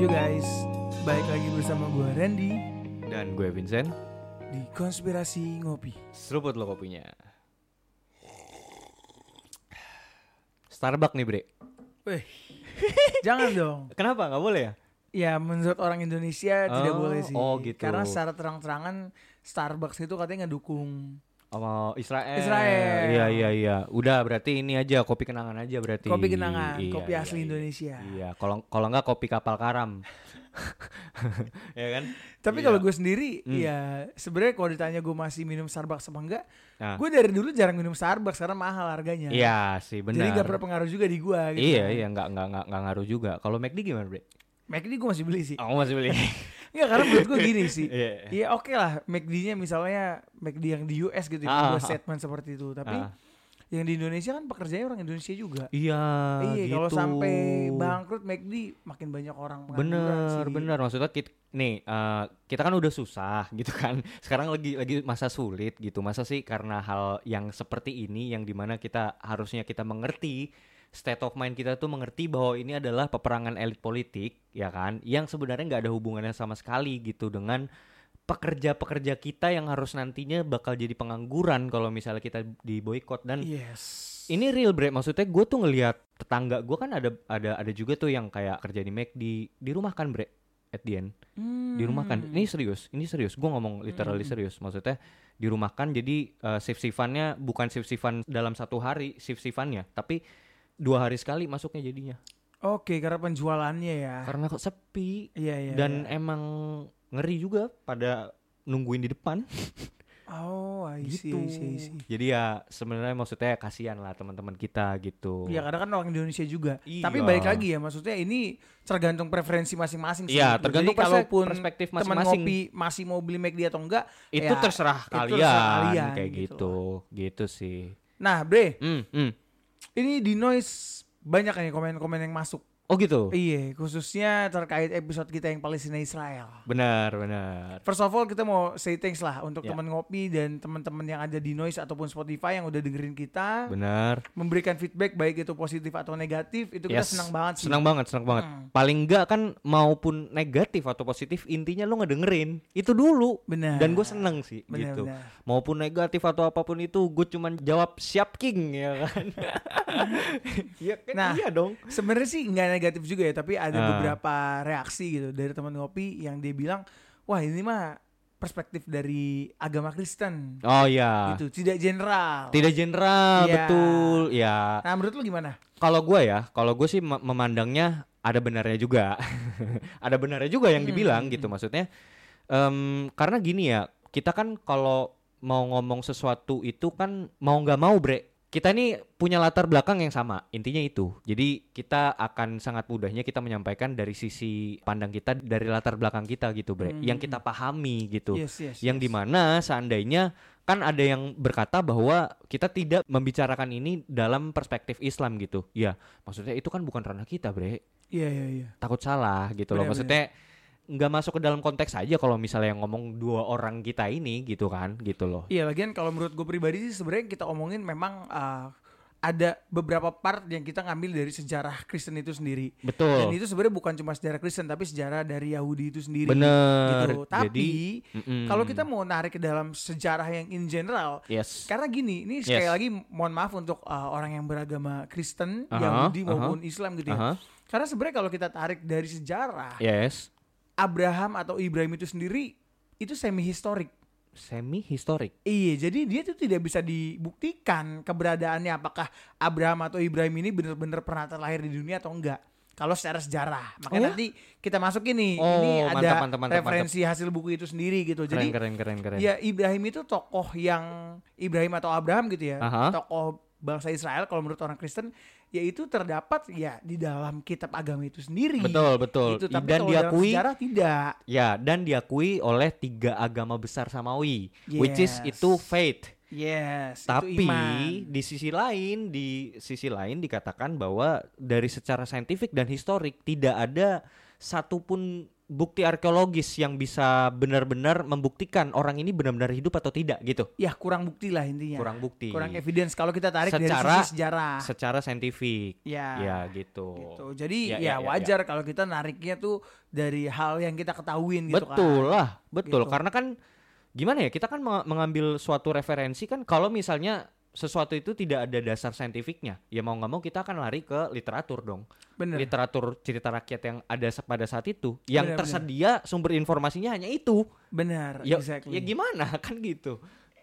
You guys, balik lagi bersama gue Randy Dan gue Vincent di Konspirasi Ngopi. Seruput lo kopinya Starbucks nih bre Weh, jangan dong. Kenapa nggak boleh ya? Ya menurut orang Indonesia tidak Oh, boleh sih. oh gitu. Karena secara terang-terangan Starbucks itu katanya ngedukung Sama Israel Israel. Iya iya iya Udah berarti ini aja kopi kenangan aja berarti kopi kenangan, Iya, kopi iya, asli iya. Indonesia. Iya kalau kalau nggak kopi kapal karam Ya kan Tapi Iya. kalau gue sendiri, Hmm. ya sebenarnya kalau ditanya gue masih minum Starbucks apa enggak, Nah. gue dari dulu jarang minum Starbucks karena mahal harganya. Iya sih benar Jadi gak berpengaruh juga di gue. Gitu Iya kan. iya nggak nggak nggak nggak ngaruh juga Kalau McD gimana bre? McD gue masih beli sih. Aku masih beli Enggak karena menurut gue gini sih. Iya. Iya oke lah McD-nya misalnya McD yang di US gitu ya, Ah, buat ah. statement seperti itu. Tapi Ah. yang di Indonesia kan pekerjaannya orang Indonesia juga. Iya iya gitu. kalau sampai bangkrut McD makin banyak orang Bener, sih. bener. Maksudnya kita, nih eh, kita kan udah susah gitu kan. Sekarang lagi lagi masa sulit gitu. Masa sih karena hal yang seperti ini yang di mana kita harusnya kita mengerti state of mind kita tuh mengerti bahwa ini adalah peperangan elit politik ya kan? Yang sebenarnya nggak ada hubungannya sama sekali gitu dengan pekerja-pekerja kita yang harus nantinya bakal jadi pengangguran kalau misalnya kita di boykot. Dan Yes. ini real bre. Maksudnya gue tuh ngelihat tetangga gue kan ada ada ada juga tuh yang kayak kerja di McD di rumah kan bre at the end. Di rumah kan? Hmm. ini serius ini serius. Gue ngomong literally Hmm. serius. Maksudnya di rumah kan jadi uh, shift shiftannya bukan shift shiftan dalam satu hari shift shiftannya tapi dua hari sekali masuknya jadinya Oke karena penjualannya ya. karena kok sepi Iya iya. dan iya. emang ngeri juga pada nungguin di depan oh I see, gitu I see, I see. jadi ya sebenarnya maksudnya kasihan lah teman-teman kita gitu Iya karena kan orang Indonesia juga. Iya. Tapi balik lagi ya maksudnya ini tergantung preferensi masing-masing sih. Iya, Jadi tergantung perse- kalaupun perspektif teman masing-masing. ngopi masih mau beli McD atau enggak, itu ya, terserah itu kalian, terserah kalian, kayak gitu gitu gitu sih Nah, Bre, hmm, hmm. Ini di noise banyak nih komen-komen yang masuk. Oh gitu Iya, khususnya terkait episode kita yang Palestina Israel. benar benar First of all kita mau say thanks lah untuk Ya. teman ngopi dan teman-teman yang ada di Noise ataupun Spotify yang udah dengerin kita, benar memberikan feedback baik itu positif atau negatif, itu kita Yes. senang banget sih. senang banget senang banget Hmm. paling enggak kan maupun negatif atau positif intinya lo ngedengerin itu dulu Benar. dan gue seneng sih Benar, gitu benar. maupun negatif atau apa pun itu gue cuman jawab siap king ya kan Iya kan Nah. iya dong Sebenarnya sih nggak negatif juga ya, tapi ada Ah. beberapa reaksi gitu dari teman ngopi yang dia bilang, wah ini mah perspektif dari agama Kristen, oh iya gitu, tidak general. tidak general Iya. betul ya Nah menurut lu gimana? Kalau gue ya, kalau gue sih me- memandangnya ada benarnya juga, ada benarnya juga yang Hmm, dibilang hmm, gitu. hmm. Maksudnya, em, karena gini ya, kita kan kalau mau ngomong sesuatu itu kan mau nggak mau bre, kita ini punya latar belakang yang sama. Intinya itu. Jadi kita akan sangat mudahnya kita menyampaikan dari sisi pandang kita, dari latar belakang kita gitu bre, Hmm, yang kita pahami gitu Yes, yes, yang yes. di mana seandainya kan ada yang berkata bahwa kita tidak membicarakan ini dalam perspektif Islam gitu ya maksudnya itu kan bukan ranah kita bre Iya iya iya. takut salah gitu loh Benar, maksudnya nggak masuk ke dalam konteks aja kalau misalnya yang ngomong dua orang kita ini gitu kan gitu loh Iya, lagian kalau menurut gue pribadi sih sebenarnya kita omongin memang uh, ada beberapa part yang kita ngambil dari sejarah Kristen itu sendiri. Dan betul itu sebenarnya bukan cuma sejarah Kristen tapi sejarah dari Yahudi itu sendiri. bener Gitu. Tapi jadi mm-mm. kalau kita mau narik ke dalam sejarah yang in general, yes karena gini, ini sekali Yes. lagi mohon maaf untuk uh, orang yang beragama Kristen, Aha, Yahudi maupun Islam gitu ya. Aha, Karena sebenarnya kalau kita tarik dari sejarah, yes Abraham atau Ibrahim itu sendiri itu semi historik. semi historik Iya, jadi dia tuh tidak bisa dibuktikan keberadaannya apakah Abraham atau Ibrahim ini benar-benar pernah terlahir di dunia atau enggak. Kalau secara sejarah, makanya Oh ya? nanti kita masuk ini, Oh, ini mantap, ada mantap, mantap, referensi hasil buku itu sendiri gitu. keren Jadi keren keren keren ya Ibrahim itu tokoh yang Ibrahim atau Abraham gitu ya, Aha. tokoh bangsa Israel kalau menurut orang Kristen, yaitu terdapat ya di dalam kitab agama itu sendiri. betul betul Gitu, tapi dan diakui sejarah tidak. Ya, dan diakui oleh tiga agama besar samawi, which is Yes. itu faith. Yes, itu Tapi di sisi lain, di sisi lain dikatakan bahwa dari secara saintifik dan historik tidak ada satupun bukti arkeologis yang bisa benar-benar membuktikan orang ini benar-benar hidup atau tidak gitu. Ya kurang bukti lah intinya. Kurang bukti. Kurang evidence kalau kita tarik dari Secara- sisi sejarah. Secara saintifik. Ya. Ya gitu. gitu. Jadi Ya, ya, ya, ya, wajar kalau kita nariknya tuh dari hal yang kita ketahuin gitu betul kan. lah, betul. Gitu. Karena kan gimana ya? Kita kan meng- mengambil suatu referensi kan kalau misalnya sesuatu itu tidak ada dasar saintifiknya, ya mau nggak mau kita akan lari ke literatur dong. Bener. Literatur cerita rakyat yang ada pada saat itu, yang Bener, bener. tersedia sumber informasinya hanya itu. Benar, Ya, exactly. ya gimana kan gitu.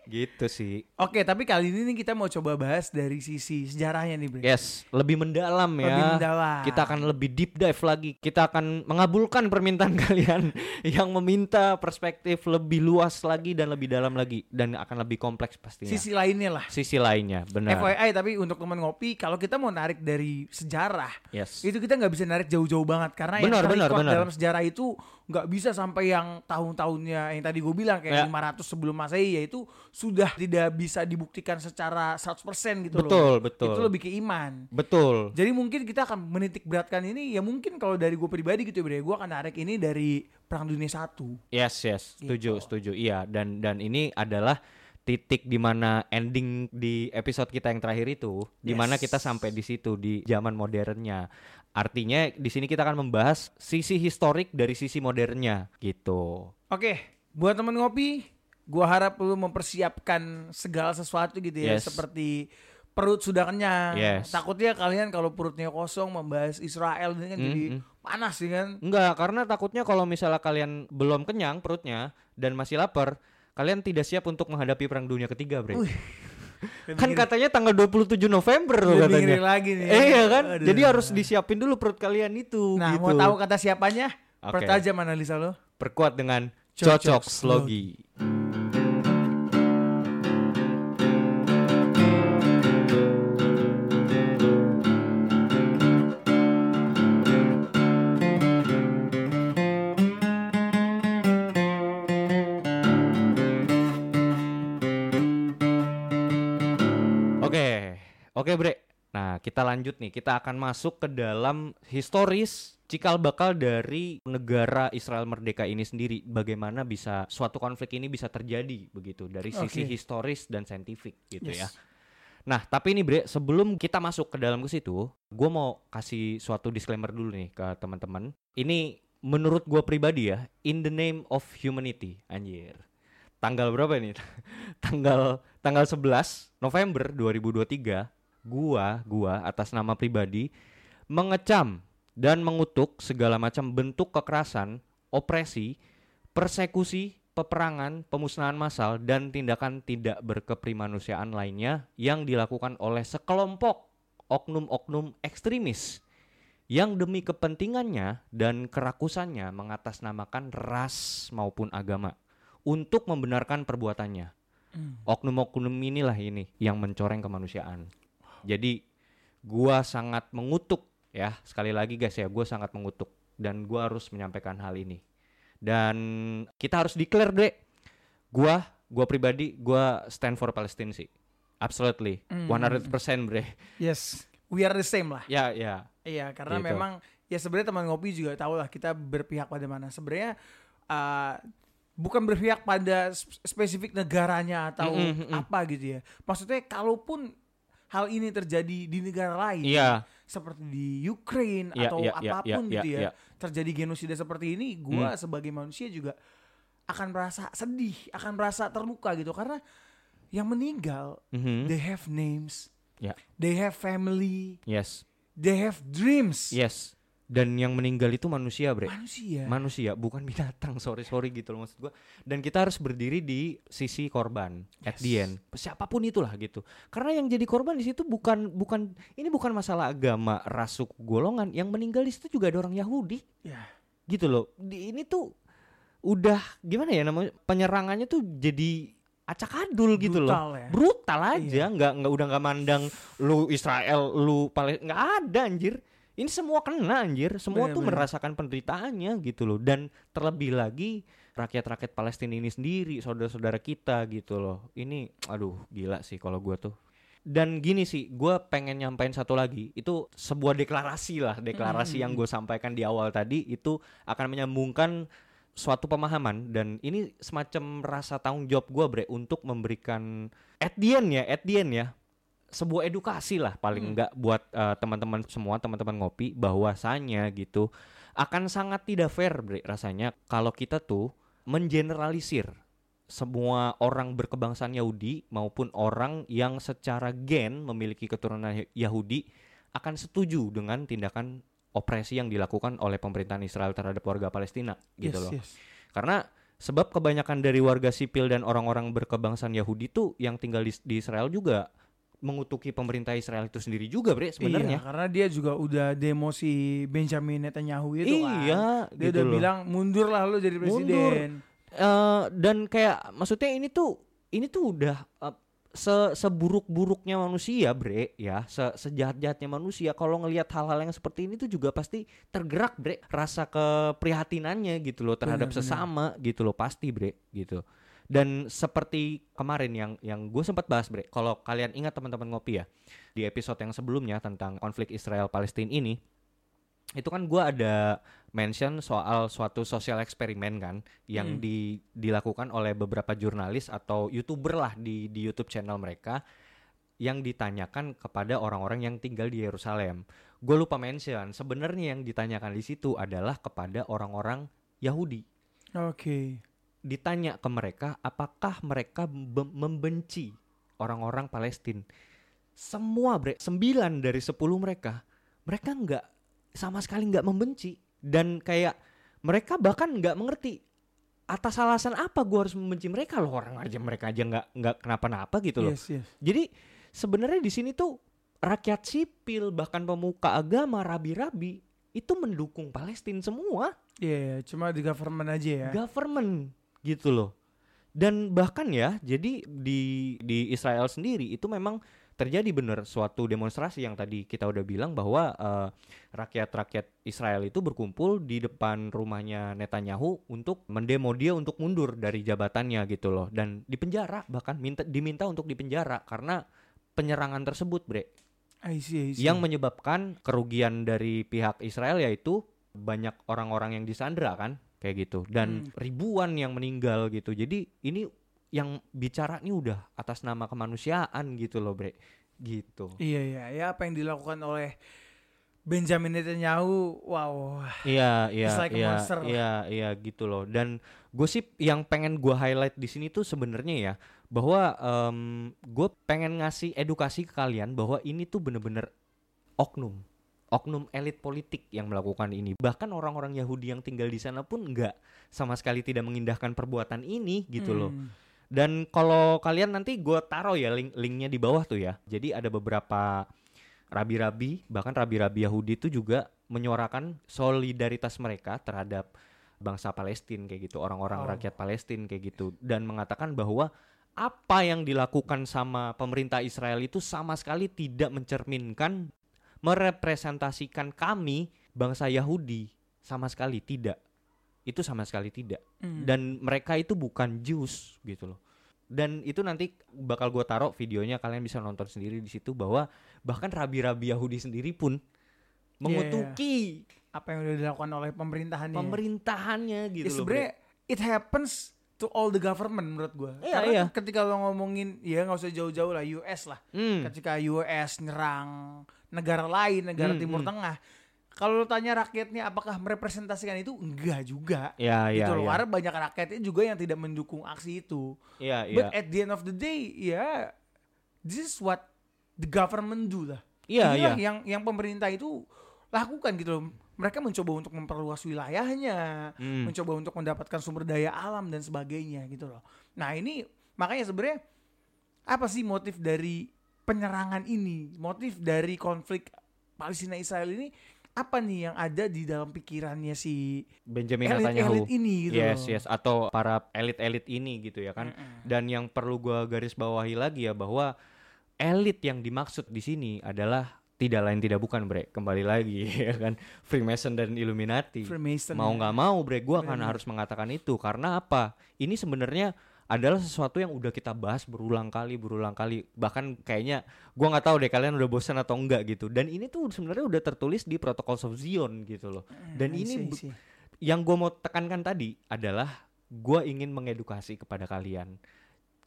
Gitu sih. Oke, tapi kali ini nih kita mau coba bahas dari sisi sejarahnya nih, Bre. Yes, lebih mendalam ya. Lebih mendalam. Kita akan lebih deep dive lagi. Kita akan mengabulkan permintaan kalian yang meminta perspektif lebih luas lagi dan lebih dalam lagi dan akan lebih kompleks pastinya. Sisi lainnya lah. Sisi lainnya, benar. FYI tapi untuk teman ngopi kalau kita mau narik dari sejarah Yes. itu kita nggak bisa narik jauh-jauh banget karena Benar, yang benar, benar. dalam sejarah itu nggak bisa sampai yang tahun-tahunnya yang tadi gue bilang kayak Ya. 500 sebelum masehi ya itu sudah tidak bisa dibuktikan secara 100% gitu loh. Betul, betul. Itu lebih ke iman. Betul. Jadi mungkin kita akan menitik beratkan ini ya mungkin kalau dari gue pribadi gitu ya gue akan narik ini dari Perang Dunia Satu. Yes, yes. Setuju, Gitu. setuju. Iya, dan dan ini adalah titik di mana ending di episode kita yang terakhir itu, di mana Yes. kita sampai di situ di zaman modernnya. Artinya di sini kita akan membahas sisi historik dari sisi modernnya gitu. Oke, buat temen ngopi, gua harap lu mempersiapkan segala sesuatu gitu ya, Yes. seperti perut sudah kenyang. Yes. Takutnya kalian kalau perutnya kosong membahas Israel ini kan jadi Mm, mm. panas ya kan. Enggak, karena takutnya kalau misalnya kalian belum kenyang perutnya dan masih lapar, kalian tidak siap untuk menghadapi perang dunia ketiga, Bre. Wih, Kan katanya tanggal 27 November loh katanya. lagi nih. Eh, iya kan? Aduh. Jadi harus disiapin dulu perut kalian itu Nah, gitu. mau tahu kata siapanya? Oke. Pertajam analisa lo. Perkuat dengan Cocok cocok slogi. Oke Bre. Nah, kita lanjut nih. Kita akan masuk ke dalam historis cikal bakal dari negara Israel merdeka ini sendiri. Bagaimana bisa suatu konflik ini bisa terjadi begitu dari sisi historis dan saintifik gitu Yes. ya. Nah, tapi ini Bre, sebelum kita masuk ke dalam ke situ, gue mau kasih suatu disclaimer dulu nih ke teman-teman. Ini menurut gue pribadi ya, in the name of humanity, anjir. Tanggal berapa ini? tanggal tanggal 11 November 2023, gua gua atas nama pribadi mengecam dan mengutuk segala macam bentuk kekerasan, opresi, persekusi, peperangan, pemusnahan massal dan tindakan tidak berkeprimanusiaan lainnya yang dilakukan oleh sekelompok oknum-oknum ekstremis yang demi kepentingannya dan kerakusannya mengatasnamakan ras maupun agama untuk membenarkan perbuatannya. Oknum-oknum inilah ini yang mencoreng kemanusiaan. Jadi gua sangat mengutuk ya, sekali lagi guys ya, gua sangat mengutuk dan gua harus menyampaikan hal ini. Dan kita harus declare deh, gua gua pribadi gua stand for Palestine sih. Absolutely. Hmm. 100% bre. Yes, we are the same lah. Ya, ya. Iya, karena Gitu. memang ya sebenarnya teman ngopi juga tahu lah kita berpihak pada mana. Sebenarnya uh, bukan berpihak pada sp- spesifik negaranya atau Mm, mm, mm. apa gitu ya. Maksudnya kalaupun hal ini terjadi di negara lain Iya. seperti di Ukraine Iya, atau iya, iya, apa pun iya, gitu iya, ya, iya. terjadi genosida seperti ini, gua sebagai manusia juga akan merasa sedih, akan merasa terluka gitu karena yang meninggal Mhm. they have names, Ya. they have family, Yes. they have dreams. Yes. Dan yang meninggal itu manusia, Bre. Manusia. Manusia, bukan binatang. Sorry, sorry gitu loh maksud gua. Dan kita harus berdiri di sisi korban at Yes. the end. Siapa pun itulah gitu. Karena yang jadi korban di situ bukan bukan ini bukan masalah agama, ras, suku, golongan. Yang meninggal di situ juga ada orang Yahudi. Ya. Gitu loh. Di, ini tuh udah gimana ya namanya penyerangannya tuh jadi acak adul gitu loh. Brutal ya. Brutal aja, Iya. nggak nggak udah nggak mandang lu Israel, lu Palestina, nggak ada anjir. Ini semua kena anjir, semua tuh Bener-bener. merasakan penderitaannya gitu loh. Dan terlebih lagi rakyat-rakyat Palestina ini sendiri, saudara-saudara kita gitu loh. Ini aduh gila sih kalau gua tuh. dan gini sih, gue pengen nyampein satu lagi, itu sebuah deklarasi lah, deklarasi Hmm, yang gue sampaikan di awal tadi itu akan menyambungkan suatu pemahaman dan ini semacam rasa tanggung jawab gue bre untuk memberikan at the end ya, at the end ya, sebuah edukasi lah paling Hmm. enggak buat eh, teman-teman semua, teman-teman ngopi bahwasanya gitu akan sangat tidak fair bre rasanya kalau kita tuh mengeneralisir semua orang berkebangsaan Yahudi maupun orang yang secara gen memiliki keturunan Yahudi akan setuju dengan tindakan opresi yang dilakukan oleh pemerintahan Israel terhadap warga Palestina gitu Yes, loh. yes. Karena sebab kebanyakan dari warga sipil dan orang-orang berkebangsaan Yahudi tuh yang tinggal di, di Israel juga mengutuki pemerintah Israel itu sendiri juga, Bre, Iya, sebenarnya. karena dia juga udah demo si Benjamin Netanyahu itu kan. iya, Dia gitu udah loh. bilang mundur lah lu jadi Mundur. presiden. Eh, dan kayak maksudnya ini tuh ini tuh udah eh, se seburuk-buruknya manusia, Bre, ya, se sejahat-jahatnya manusia kalau ngelihat hal-hal yang seperti ini tuh juga pasti tergerak, Bre, rasa keprihatinannya gitu loh terhadap benar. sesama gitu loh, pasti, Bre, gitu. Dan seperti kemarin yang yang gue sempat bahas, Bre, kalau kalian ingat teman-teman ngopi ya, di episode yang sebelumnya tentang konflik Israel Palestina ini, itu kan gua ada mention soal suatu sosial eksperimen kan yang Hmm. di- dilakukan oleh beberapa jurnalis atau youtuber lah di di YouTube channel mereka yang ditanyakan kepada orang-orang yang tinggal di Yerusalem. Gue lupa mention sebenarnya yang ditanyakan di situ adalah kepada orang-orang Yahudi. Oke. Ditanya ke mereka apakah mereka be- membenci orang-orang Palestina. Semua bre, 9 dari 10 mereka mereka nggak sama sekali nggak membenci dan kayak mereka bahkan nggak mengerti atas alasan apa gue harus membenci mereka loh orang aja mereka aja nggak nggak kenapa-napa gitu loh Yes, yes. jadi sebenarnya di sini tuh rakyat sipil bahkan pemuka agama rabi-rabi itu mendukung Palestina semua Iya, cuma di government aja ya. government gitu loh. Dan bahkan ya jadi di di Israel sendiri itu memang terjadi bener suatu demonstrasi yang tadi kita udah bilang bahwa eh, rakyat-rakyat Israel itu berkumpul di depan rumahnya Netanyahu untuk mendemo dia untuk mundur dari jabatannya gitu loh. Dan dipenjara bahkan minta diminta untuk dipenjara karena penyerangan tersebut bre. I see, I see. yang menyebabkan kerugian dari pihak Israel yaitu banyak orang-orang yang disandra kan kayak gitu. Dan Hmm. ribuan yang meninggal gitu. Jadi ini yang bicara nih udah atas nama kemanusiaan gitu loh bre. Gitu. Iya, iya, ya apa yang dilakukan oleh Benjamin Netanyahu, wow. iya iya like iya iya iya gitu loh. Dan gosip yang pengen gua highlight di sini tuh sebenarnya ya bahwa gue pengen ngasih edukasi ke kalian bahwa ini tuh bener-bener oknum oknum elit politik yang melakukan ini bahkan orang-orang Yahudi yang tinggal di sana pun nggak sama sekali tidak mengindahkan perbuatan ini gitu loh Hmm. dan kalau kalian nanti gue taruh ya link linknya di bawah tuh ya. Jadi ada beberapa rabi-rabi bahkan rabi-rabi Yahudi itu juga menyuarakan solidaritas mereka terhadap bangsa Palestina kayak gitu, orang-orang Oh. rakyat Palestina kayak gitu dan mengatakan bahwa apa yang dilakukan sama pemerintah Israel itu sama sekali tidak mencerminkan merepresentasikan kami bangsa Yahudi sama sekali tidak. Itu sama sekali tidak Hmm. dan mereka itu bukan Jews gitu loh dan itu nanti bakal gue taruh videonya kalian bisa nonton sendiri di situ bahwa bahkan rabi-rabi Yahudi sendiri pun mengutuki apa yang udah dilakukan oleh pemerintahannya. pemerintahannya Ya, gitu loh sebenarnya it happens to all the government menurut gua. Iya, Karena iya. ketika lo ngomongin ya nggak usah jauh-jauh lah US lah. Hmm, Ketika US nyerang negara lain, negara Hmm, Timur hmm. Tengah, kalau lo tanya rakyatnya apakah merepresentasikan itu enggak juga. ya ya gitu loh. ya Karena banyak rakyatnya juga yang tidak mendukung aksi itu. ya But ya at the end of the day, ya this is what the government do lah. Iya, iya. yang yang pemerintah itu lakukan gitu loh. Mereka mencoba untuk memperluas wilayahnya, Hmm. mencoba untuk mendapatkan sumber daya alam dan sebagainya gitu loh. Nah ini makanya sebenarnya apa sih motif dari penyerangan ini, motif dari konflik Palestina Israel ini apa nih yang ada di dalam pikirannya si Benjamin Netanyahu? elit-elit ini gitu yes yes. Atau para elit-elit ini gitu ya kan. Mm-mm. dan yang perlu gua garis bawahi lagi ya bahwa elit yang dimaksud di sini adalah tidak lain tidak bukan bre. Kembali lagi ya kan. Freemason dan Illuminati. Freemason mau ya. nggak mau bre gue akan harus mengatakan itu. Karena apa? Ini sebenarnya adalah sesuatu yang udah kita bahas berulang kali berulang kali. Bahkan kayaknya gua nggak tahu deh kalian udah bosan atau enggak gitu. Dan ini tuh sebenarnya udah tertulis di protokol of Zion gitu loh. Dan I ini see, see. yang gue mau tekankan tadi adalah gue ingin mengedukasi kepada kalian.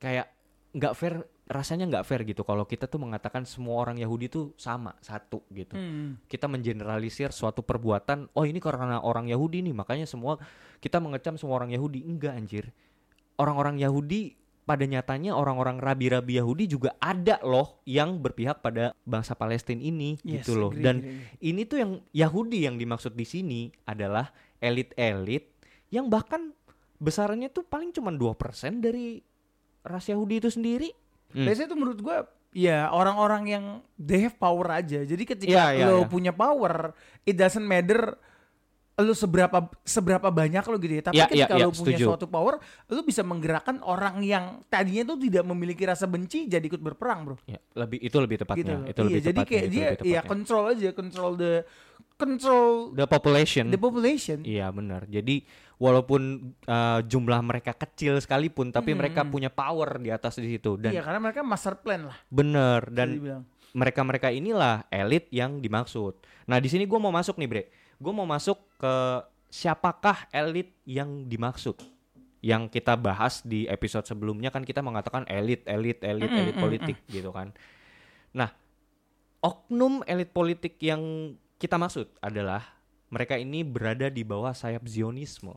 Kayak nggak fair rasanya nggak fair gitu kalau kita tuh mengatakan semua orang Yahudi tuh sama satu gitu. Hmm. kita mengeneralisir suatu perbuatan oh ini karena orang Yahudi nih makanya semua kita mengecam semua orang Yahudi. Enggak anjir orang-orang Yahudi pada nyatanya orang-orang rabi-rabi Yahudi juga ada loh yang berpihak pada bangsa Palestina ini Yes, gitu loh agree, dan agree, ini tuh yang Yahudi yang dimaksud di sini adalah elit-elit yang bahkan besarannya tuh paling cuma 2% dari ras Yahudi itu sendiri. Hmm. Biasanya tuh menurut gua ya orang-orang yang they have power aja. Jadi ketika Iya, iya, lo iya. punya power, it doesn't matter lu seberapa seberapa banyak lo gitu ya. Tapi Iya, ketika iya, lo iya, punya setuju. suatu power, lu bisa menggerakkan orang yang tadinya tuh tidak memiliki rasa benci jadi ikut berperang, Bro. Ya, lebih itu lebih tepatnya. Gitu. Itu iya, lebih jadi tepatnya. kayak dia ya control aja, control the control the population. the population. Iya benar. Jadi walaupun uh, jumlah mereka kecil sekalipun, tapi Hmm, mereka punya power di atas di situ dan Iya, karena mereka master plan lah. bener dan mereka-mereka inilah elit yang dimaksud. Nah di sini gue mau masuk nih bre, gue mau masuk ke siapakah elit yang dimaksud? Yang kita bahas di episode sebelumnya kan kita mengatakan elit, elit, elit, Mm, elit mm, politik gitu kan. Nah oknum elit politik yang kita maksud adalah mereka ini berada di bawah sayap Zionisme.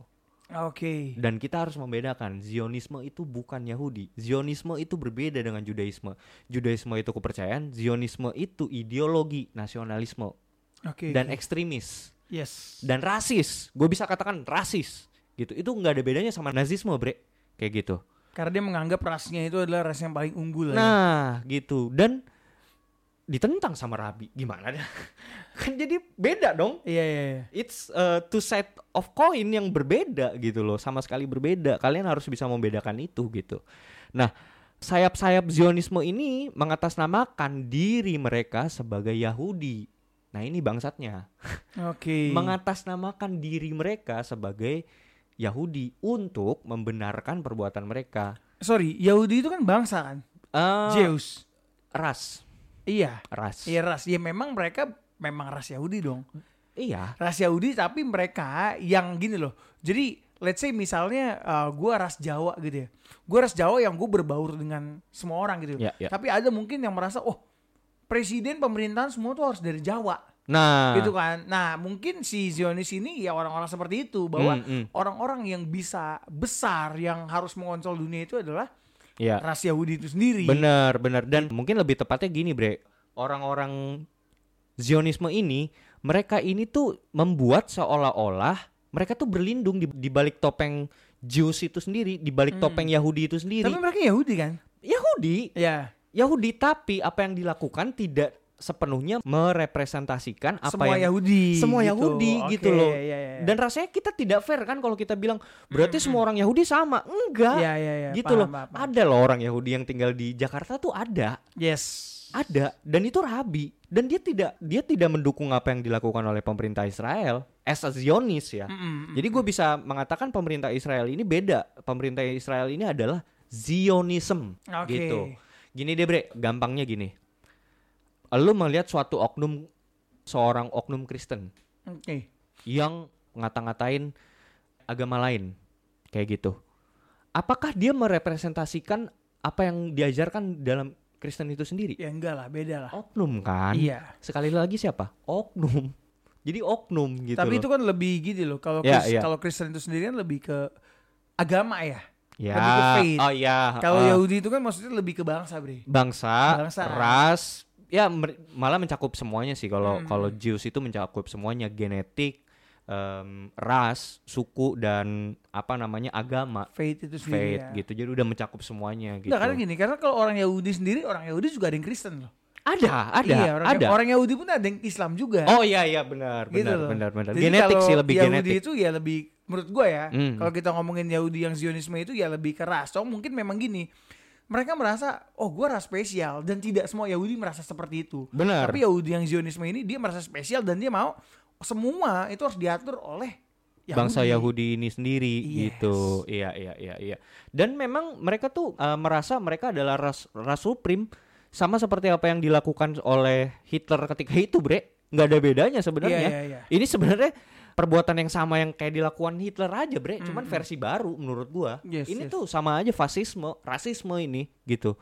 Oke. Dan kita harus membedakan Zionisme itu bukan Yahudi. Zionisme itu berbeda dengan Judaisme. Judaisme itu kepercayaan, Zionisme itu ideologi nasionalisme Oke. dan ekstremis yes. dan rasis. Gue bisa katakan rasis gitu. Itu nggak ada bedanya sama nazisme, bre. Kayak gitu. Karena dia menganggap rasnya itu adalah ras yang paling unggul. Nah, gitu. Dan ditentang sama Rabi. Gimana dah? kan jadi beda dong. Iya iya iya. It's uh, two side of coin yang berbeda gitu loh, sama sekali berbeda. Kalian harus bisa membedakan itu gitu. Nah, sayap-sayap Zionisme ini mengatasnamakan diri mereka sebagai Yahudi. Nah, ini bangsatnya. Oke. Mengatasnamakan diri mereka sebagai Yahudi untuk membenarkan perbuatan mereka. Sorry, Yahudi itu kan bangsa kan? Eh, Zeus. ras, Iya. ras. Iya ras. Ya memang mereka memang ras Yahudi dong. Iya. Ras Yahudi tapi mereka yang gini loh. Jadi let's say misalnya uh, gua ras Jawa gitu ya. Gua ras Jawa yang gue berbaur dengan semua orang gitu. Ya, ya. Tapi ada mungkin yang merasa oh presiden pemerintahan semua tuh harus dari Jawa. Nah, gitu kan. Nah, mungkin si Zionis ini ya orang-orang seperti itu bahwa Hmm, hmm. orang-orang yang bisa besar yang harus mengontrol dunia itu adalah ya. ras Yahudi itu sendiri. Bener, bener. Dan mungkin lebih tepatnya gini, Bre. Orang-orang Zionisme ini, mereka ini tuh membuat seolah-olah mereka tuh berlindung di, di balik topeng Jews itu sendiri, di balik Hmm. topeng Yahudi itu sendiri. Tapi mereka Yahudi kan? Yahudi, Ya. Yahudi, tapi apa yang dilakukan tidak sepenuhnya merepresentasikan apa semua yang Yahudi. semua gitu. Yahudi Oke, gitu loh. iya, iya, iya. Dan rasanya kita tidak fair kan kalau kita bilang berarti semua orang Yahudi sama. Enggak. Iya, iya, iya. Gitu Paham, loh. paham, paham. Ada loh orang Yahudi yang tinggal di Jakarta tuh ada. Yes. Ada dan itu rabi dan dia tidak dia tidak mendukung apa yang dilakukan oleh pemerintah Israel as a Zionis ya. Mm-mm. Jadi gue bisa mengatakan pemerintah Israel ini beda. Pemerintah Israel ini adalah Zionism Oke. gitu. Gini deh bre, gampangnya gini. Lu melihat suatu oknum seorang oknum Kristen Oke. yang ngata-ngatain agama lain kayak gitu. Apakah dia merepresentasikan apa yang diajarkan dalam Kristen itu sendiri? Ya enggak lah, beda lah. Oknum kan? Iya. Sekali lagi siapa? Oknum. Jadi oknum gitu Tapi loh. itu kan lebih gitu loh. Kalau Kris- iya. kalau Kristen itu sendiri kan lebih ke agama ya. Ya. lebih ke faith. Oh iya. Kalau uh, Yahudi itu kan maksudnya lebih ke bangsa, Bre. bangsa, Bangsa. ras, ya malah mencakup semuanya sih. Kalau Hmm. kalau Jews itu mencakup semuanya, genetik, em, ras, suku dan apa namanya agama, Faith itu sendiri faith ya. gitu. Jadi udah mencakup semuanya gitu. Enggak, karena gini, karena kalau orang Yahudi sendiri, orang Yahudi juga ada yang Kristen loh. Ada, ada, iya, orang, ada. orang Yahudi pun ada yang Islam juga. Oh iya iya benar, gitu benar, loh. benar, benar. Jadi Genetik sih lebih Yahudi genetik. itu ya lebih menurut gua ya. Hmm. Kalau kita ngomongin Yahudi yang Zionisme itu ya lebih keras. So mungkin memang gini. Mereka merasa oh gua ras spesial dan tidak semua Yahudi merasa seperti itu. Benar. Tapi Yahudi yang Zionisme ini dia merasa spesial dan dia mau semua itu harus diatur oleh bangsa Yahudi. Yahudi ini sendiri Yes. gitu. Iya iya iya iya. Dan memang mereka tuh uh, merasa mereka adalah ras ras supreme sama seperti apa yang dilakukan oleh Hitler ketika itu, Bre. nggak ada bedanya sebenarnya. Iya, iya, iya. Ini sebenarnya perbuatan yang sama yang kayak dilakukan Hitler aja, Bre. Cuman Mm-mm. versi baru menurut gua. Yes, ini yes. tuh sama aja fasisme, rasisme ini gitu.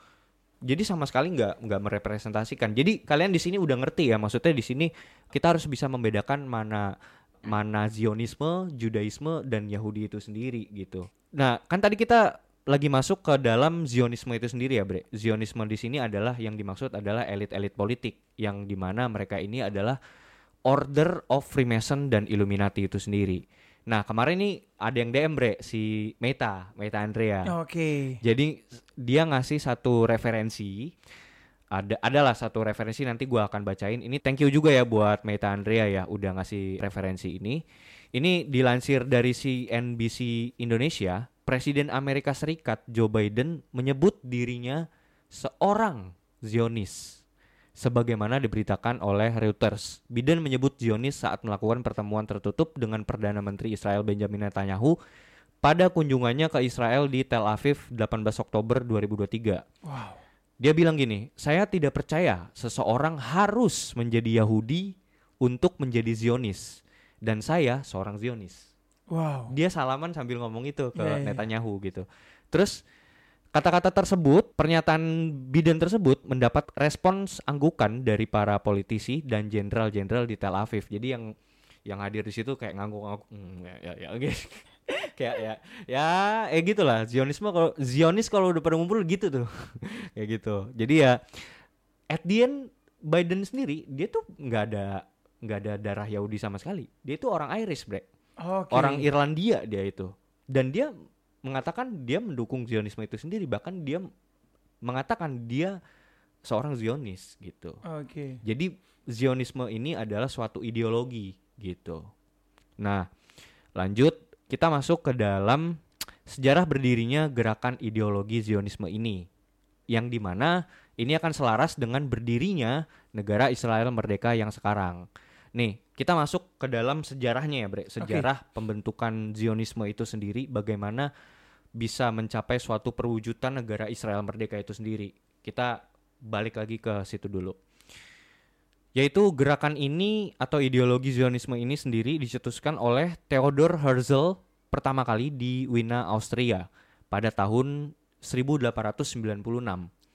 Jadi sama sekali nggak nggak merepresentasikan. Jadi kalian di sini udah ngerti ya, maksudnya di sini kita harus bisa membedakan mana mana Zionisme, Judaisme dan Yahudi itu sendiri gitu. Nah, kan tadi kita lagi masuk ke dalam Zionisme itu sendiri ya, Bre. Zionisme di sini adalah yang dimaksud adalah elit-elit politik yang di mana mereka ini adalah Order of Freemason dan Illuminati itu sendiri. Nah, kemarin nih ada yang DM, Bre, si Meta, Meta Andrea. Oke. Jadi s- dia ngasih satu referensi. Ada adalah satu referensi nanti gua akan bacain. Ini thank you juga ya buat Meta Andrea ya udah ngasih referensi ini. Ini dilansir dari CNBC Indonesia, Presiden Amerika Serikat Joe Biden menyebut dirinya seorang Zionis. Sebagaimana diberitakan oleh Reuters, Biden menyebut Zionis saat melakukan pertemuan tertutup dengan Perdana Menteri Israel Benjamin Netanyahu pada kunjungannya ke Israel di Tel Aviv 18 Oktober 2023. Wow. Dia bilang gini, saya tidak percaya seseorang harus menjadi Yahudi untuk menjadi Zionis. Dan saya seorang Zionis. Wow. Dia salaman sambil ngomong itu ke Iya, iya. Netanyahu gitu. Terus kata-kata tersebut, pernyataan Biden tersebut mendapat respons anggukan dari para politisi dan jenderal-jenderal di Tel Aviv. Jadi yang yang hadir di situ kayak ngangguk-ngangguk, "Hmm, ya ya ya gitu. kayak ya ya eh gitulah Zionisme kalau Zionis kalau udah pada ngumpul gitu tuh kayak gitu jadi ya at the end Biden sendiri dia tuh nggak ada nggak ada darah Yahudi sama sekali dia itu orang Irish bre Oke. orang Irlandia dia itu dan dia mengatakan dia mendukung Zionisme itu sendiri bahkan dia mengatakan dia seorang Zionis gitu Oke. jadi Zionisme ini adalah suatu ideologi gitu. Nah, lanjut kita masuk ke dalam sejarah berdirinya gerakan ideologi Zionisme ini. Yang di mana ini akan selaras dengan berdirinya negara Israel merdeka yang sekarang. Nih, kita masuk ke dalam sejarahnya ya, Bre. Sejarah pembentukan Zionisme itu sendiri bagaimana bisa mencapai suatu perwujudan negara Israel merdeka itu sendiri. Kita balik lagi ke situ dulu. Yaitu gerakan ini atau ideologi Zionisme ini sendiri dicetuskan oleh Theodor Herzl pertama kali di Wina, Austria pada tahun 1896.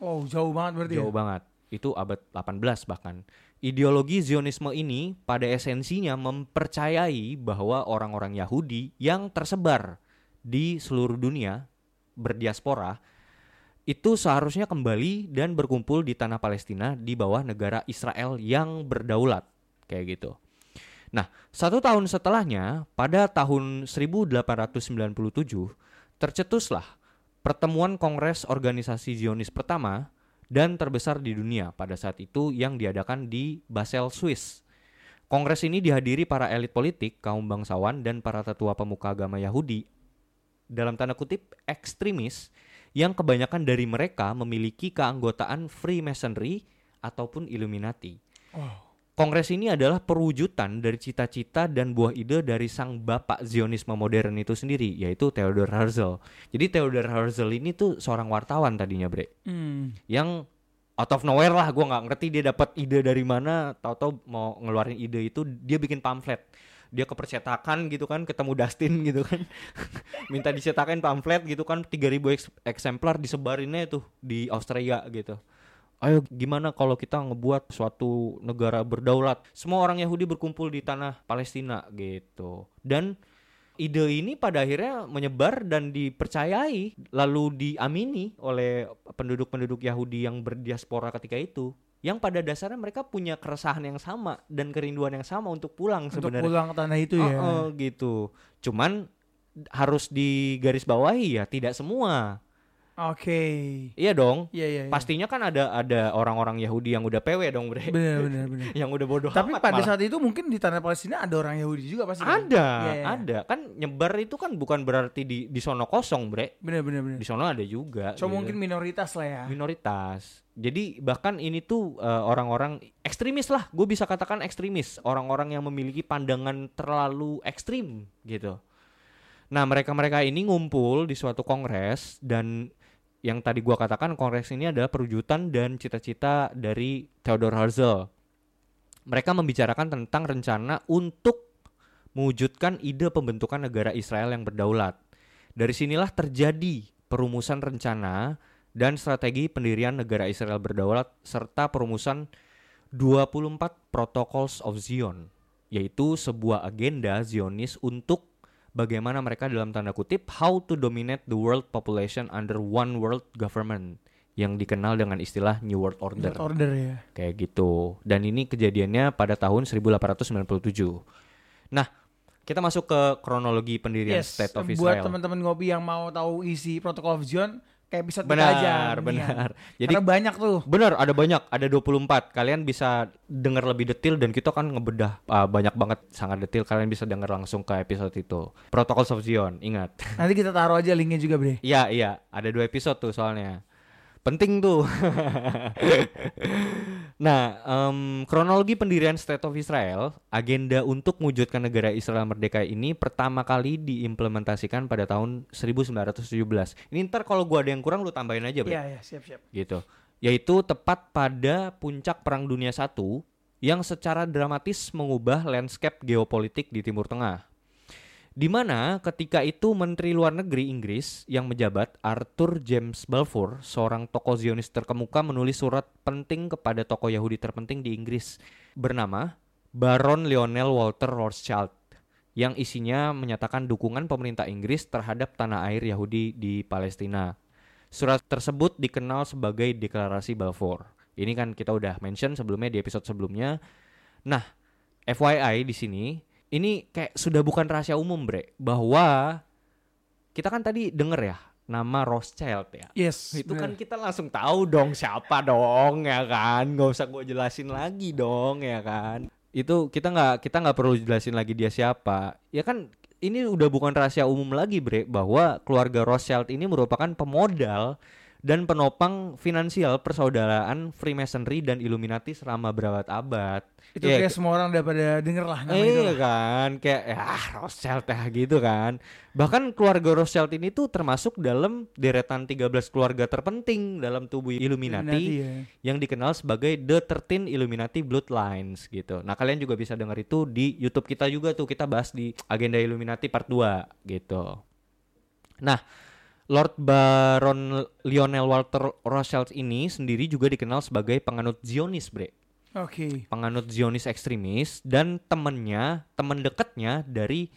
Oh, jauh banget berarti. Jauh ya? banget. Itu abad 18 bahkan. Ideologi Zionisme ini pada esensinya mempercayai bahwa orang-orang Yahudi yang tersebar di seluruh dunia berdiaspora itu seharusnya kembali dan berkumpul di tanah Palestina di bawah negara Israel yang berdaulat kayak gitu. Nah, satu tahun setelahnya, pada tahun 1897, tercetuslah pertemuan Kongres Organisasi Zionis pertama dan terbesar di dunia pada saat itu yang diadakan di Basel, Swiss. Kongres ini dihadiri para elit politik, kaum bangsawan, dan para tetua pemuka agama Yahudi dalam tanda kutip ekstremis yang kebanyakan dari mereka memiliki keanggotaan Freemasonry ataupun Illuminati. Wow. Kongres ini adalah perwujudan dari cita-cita dan buah ide dari sang bapak Zionisme modern itu sendiri, yaitu Theodor Herzl. Jadi Theodor Herzl ini tuh seorang wartawan tadinya, Bre, Hmm. yang out of nowhere lah, gua nggak ngerti dia dapat ide dari mana, tahu-tahu mau ngeluarin ide itu dia bikin pamflet. Dia ke percetakan gitu kan, ketemu Dustin gitu kan. Minta dicetakin pamflet gitu kan 3000 eks- eksemplar disebarinnya tuh di Australia gitu. Ayo gimana kalau kita ngebuat suatu negara berdaulat? Semua orang Yahudi berkumpul di tanah Palestina gitu. Dan ide ini pada akhirnya menyebar dan dipercayai lalu diamini oleh penduduk-penduduk Yahudi yang berdiaspora ketika itu. Yang pada dasarnya mereka punya keresahan yang sama dan kerinduan yang sama untuk pulang Untuk sebenarnya. pulang ke tanah itu ya. Heeh, gitu. Cuman harus digarisbawahi ya tidak semua Oke. Iya dong. Iya iya. iya. Pastinya kan ada ada orang-orang Yahudi yang udah PW dong, Bre. Benar benar benar. yang udah bodoh Tapi amat pada malah. saat itu mungkin di tanah Palestina ada orang Yahudi juga pasti. kan? ada, Iya, iya. ada. Kan nyebar itu kan bukan berarti di di sono kosong, Bre. Benar benar benar. Di sono ada juga. So gitu. mungkin minoritas lah ya. minoritas. Jadi bahkan ini tuh eh, orang-orang ekstremis lah, gue bisa katakan ekstremis, orang-orang yang memiliki pandangan terlalu ekstrim gitu. Nah mereka-mereka ini ngumpul di suatu kongres dan yang tadi gua katakan kongres ini adalah perwujudan dan cita-cita dari Theodor Herzl. Mereka membicarakan tentang rencana untuk mewujudkan ide pembentukan negara Israel yang berdaulat. Dari sinilah terjadi perumusan rencana dan strategi pendirian negara Israel berdaulat serta perumusan 24 Protocols of Zion, yaitu sebuah agenda Zionis untuk bagaimana mereka dalam tanda kutip how to dominate the world population under one world government yang dikenal dengan istilah New World Order World order ya. kayak gitu. Dan ini kejadiannya pada tahun 1897. Nah, kita masuk ke kronologi pendirian Yes. State of Buat Israel. teman-teman ngopi yang mau tahu isi Protocol of Zion kayak episode kita Benar, aja. benar. Jadi Karena banyak tuh. benar ada banyak, ada 24. Kalian bisa dengar lebih detail dan kita kan ngebedah ah, banyak banget sangat detail. Kalian bisa dengar langsung ke episode itu. Protocols of Zion, ingat. Nanti kita taruh aja linknya juga bre. Iya, iya, ada dua episode tuh soalnya. Penting tuh. nah, em, kronologi pendirian State of Israel, agenda untuk mewujudkan negara Israel merdeka ini pertama kali diimplementasikan pada tahun 1917. Ini ntar kalau gua ada yang kurang lu tambahin aja, Bre Iya iya siap siap. gitu. Yaitu tepat pada puncak Perang Dunia I yang secara dramatis mengubah landscape geopolitik di Timur Tengah. Di mana ketika itu Menteri Luar Negeri Inggris yang menjabat Arthur James Balfour, seorang tokoh Zionis terkemuka menulis surat penting kepada tokoh Yahudi terpenting di Inggris bernama Baron Lionel Walter Rothschild yang isinya menyatakan dukungan pemerintah Inggris terhadap tanah air Yahudi di Palestina. Surat tersebut dikenal sebagai Deklarasi Balfour. Ini kan kita udah mention sebelumnya di episode sebelumnya. Nah, FYI di sini, ini kayak sudah bukan rahasia umum, Bre, bahwa kita kan tadi denger ya nama Rothschild ya. Yes. Itu benar. kan kita langsung tahu dong siapa dong ya kan, nggak usah gue jelasin lagi dong ya kan. Itu kita nggak kita nggak perlu jelasin lagi dia siapa. Ya kan ini udah bukan rahasia umum lagi bre bahwa keluarga Rothschild ini merupakan pemodal dan penopang finansial persaudaraan Freemasonry dan Illuminati selama berabad-abad. itu Ya, kayak semua orang udah pada denger lah nama itu. Iya lah. kan, kayak ya Rothschild ya gitu kan. Bahkan keluarga Rothschild ini tuh termasuk dalam deretan 13 keluarga terpenting dalam tubuh Illuminati, ya. yang dikenal sebagai The 13 Illuminati Bloodlines gitu. Nah, kalian juga bisa dengar itu di YouTube kita juga tuh kita bahas di agenda Illuminati part 2 gitu. Nah, Lord Baron Lionel Walter Rothschild ini sendiri juga dikenal sebagai penganut Zionis, Bre Oke. penganut Zionis ekstremis dan temennya, temen deketnya dari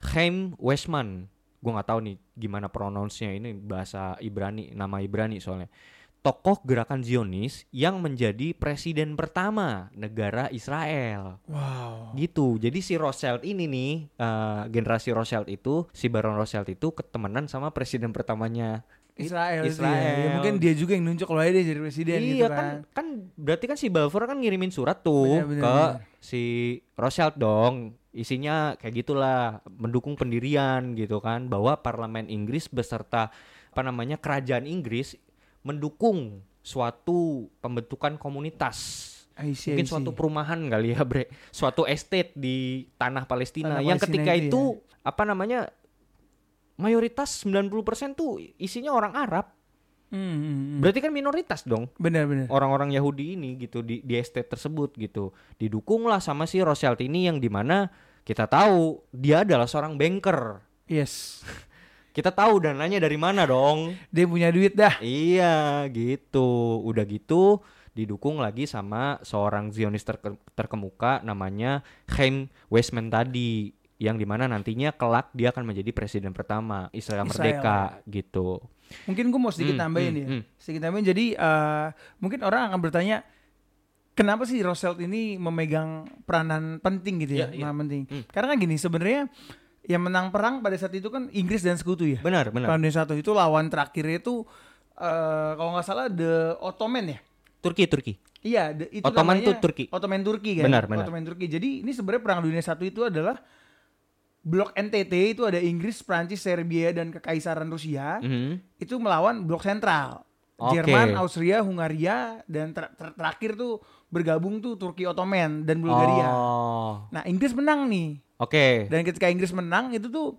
Chaim Weizmann. Gue nggak tahu nih gimana pronounce-nya ini bahasa Ibrani, nama Ibrani soalnya. Tokoh gerakan Zionis yang menjadi presiden pertama negara Israel. Wow. Gitu. Jadi si Rothschild ini nih, eh, generasi Rothschild itu, si Baron Rothschild itu ketemenan sama presiden pertamanya Israel, itu Israel. ya. Ya, mungkin dia juga yang nunjuk kalau dia jadi presiden iya gitu kan, kan. kan berarti kan si Balfour kan ngirimin surat tuh Benar, benar, ke benar. si Rothschild dong. Isinya kayak gitulah, mendukung pendirian gitu kan bahwa parlemen Inggris beserta apa namanya kerajaan Inggris mendukung suatu pembentukan komunitas. I see, I Mungkin see. suatu perumahan kali ya, Bre. Suatu estate di tanah Palestina Tanah yang Palestina ketika itu itu, apa namanya mayoritas 90% tuh isinya orang Arab. Hmm, hmm, hmm. Berarti kan minoritas dong Benar benar. orang-orang Yahudi ini gitu di di estate tersebut gitu didukunglah sama si Rothschild ini yang di mana kita tahu dia adalah seorang banker Yes. kita tahu dananya dari mana dong Dia punya duit dah. iya gitu udah gitu didukung lagi sama seorang Zionis terke- terkemuka namanya Chaim Weizmann tadi yang di mana nantinya kelak dia akan menjadi presiden pertama Israel, Israel, merdeka gitu Mungkin gue mau sedikit Hmm, tambahin hmm, ya. hmm. Sedikit tambahin. Jadi eh, mungkin orang akan bertanya kenapa sih Rothschild ini memegang peranan penting gitu ya, peranan penting. Hmm. Karena kan gini sebenarnya yang menang perang pada saat itu kan Inggris dan Sekutu ya. benar benar Perang Dunia Satu itu lawan terakhirnya itu eh, kalau nggak salah the Ottoman ya. Turki Turki. Iya, the- itu Ottoman namanya tuh Turki. Ottoman Turki kan. Benar, benar. Ottoman Turki. Jadi ini sebenarnya perang dunia satu itu adalah blok NTT itu ada Inggris, Prancis, Serbia dan Kekaisaran Rusia. Mhm. Itu melawan blok sentral. Oke. Jerman, Austria, Hungaria dan ter- ter- terakhir tuh bergabung tuh Turki Ottoman dan Bulgaria. Oh. Nah, Inggris menang nih. Oke. Dan ketika Inggris menang itu tuh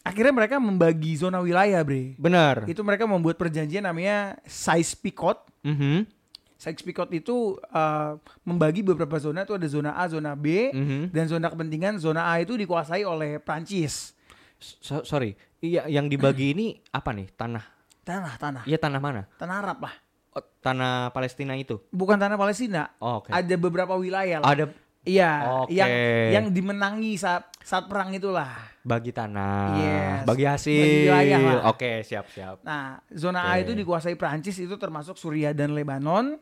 akhirnya mereka membagi zona wilayah, Bre. Benar. Itu mereka membuat perjanjian namanya Sykes-Picot. Mhm. Sykes-Picot itu uh, membagi beberapa zona itu ada zona A, zona B, Mhm. dan zona kepentingan zona A itu dikuasai oleh Prancis. So- sorry. Iya, yang dibagi ini apa nih? Tanah. Tanah, tanah, Iya, tanah mana? tanah Arab lah. Oh, tanah Palestina itu. Bukan tanah Palestina. Oh, oke. Ada beberapa wilayah lah. Ada Iya, Oke. yang yang dimenangi saat saat perang itulah. bagi tanah, Yes. bagi hasil. Bagi wilayah lah. Oke, siap, siap. Nah, zona A Oke. itu dikuasai Prancis itu termasuk Suriah dan Lebanon.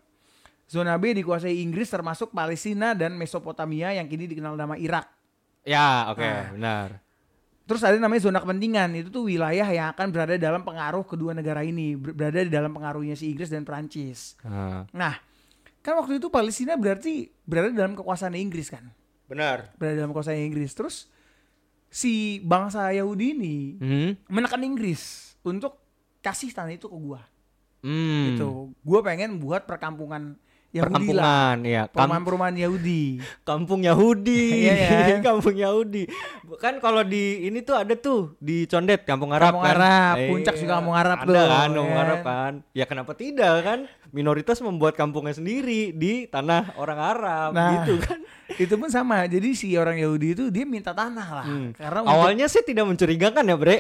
Zona B dikuasai Inggris termasuk Palestina dan Mesopotamia yang kini dikenal nama Irak. Ya, oke, Nah. benar. Terus ada namanya zona kepentingan. Itu tuh wilayah yang akan berada dalam pengaruh kedua negara ini, ber- berada di dalam pengaruhnya si Inggris dan Prancis. Nah, kan waktu itu Palestina berarti berada dalam kekuasaan Inggris kan? benar. Berada dalam kekuasaan Inggris. Terus si bangsa Yahudi ini Mhm. menekan Inggris untuk kasih tanah itu ke gua. Hmm. Gitu. Gua pengen buat perkampungan Yahudi lah. Perkampungan, ya. Kam- Perumahan-perumahan Yahudi. kampung Yahudi. Iya kan? kampung Yahudi. Kan kalau di ini tuh ada tuh di Condet kampung Arab Kampung kan. Arab, Iya, Puncak juga kampung Arab ada tuh, kan, kampung ya Arab kan? Ya kenapa tidak kan? Minoritas membuat kampungnya sendiri di tanah orang Arab Nah, gitu kan. itu pun sama. Jadi si orang Yahudi itu dia minta tanah lah. Hmm. Karena untuk- Awalnya sih tidak mencurigakan ya, Bre.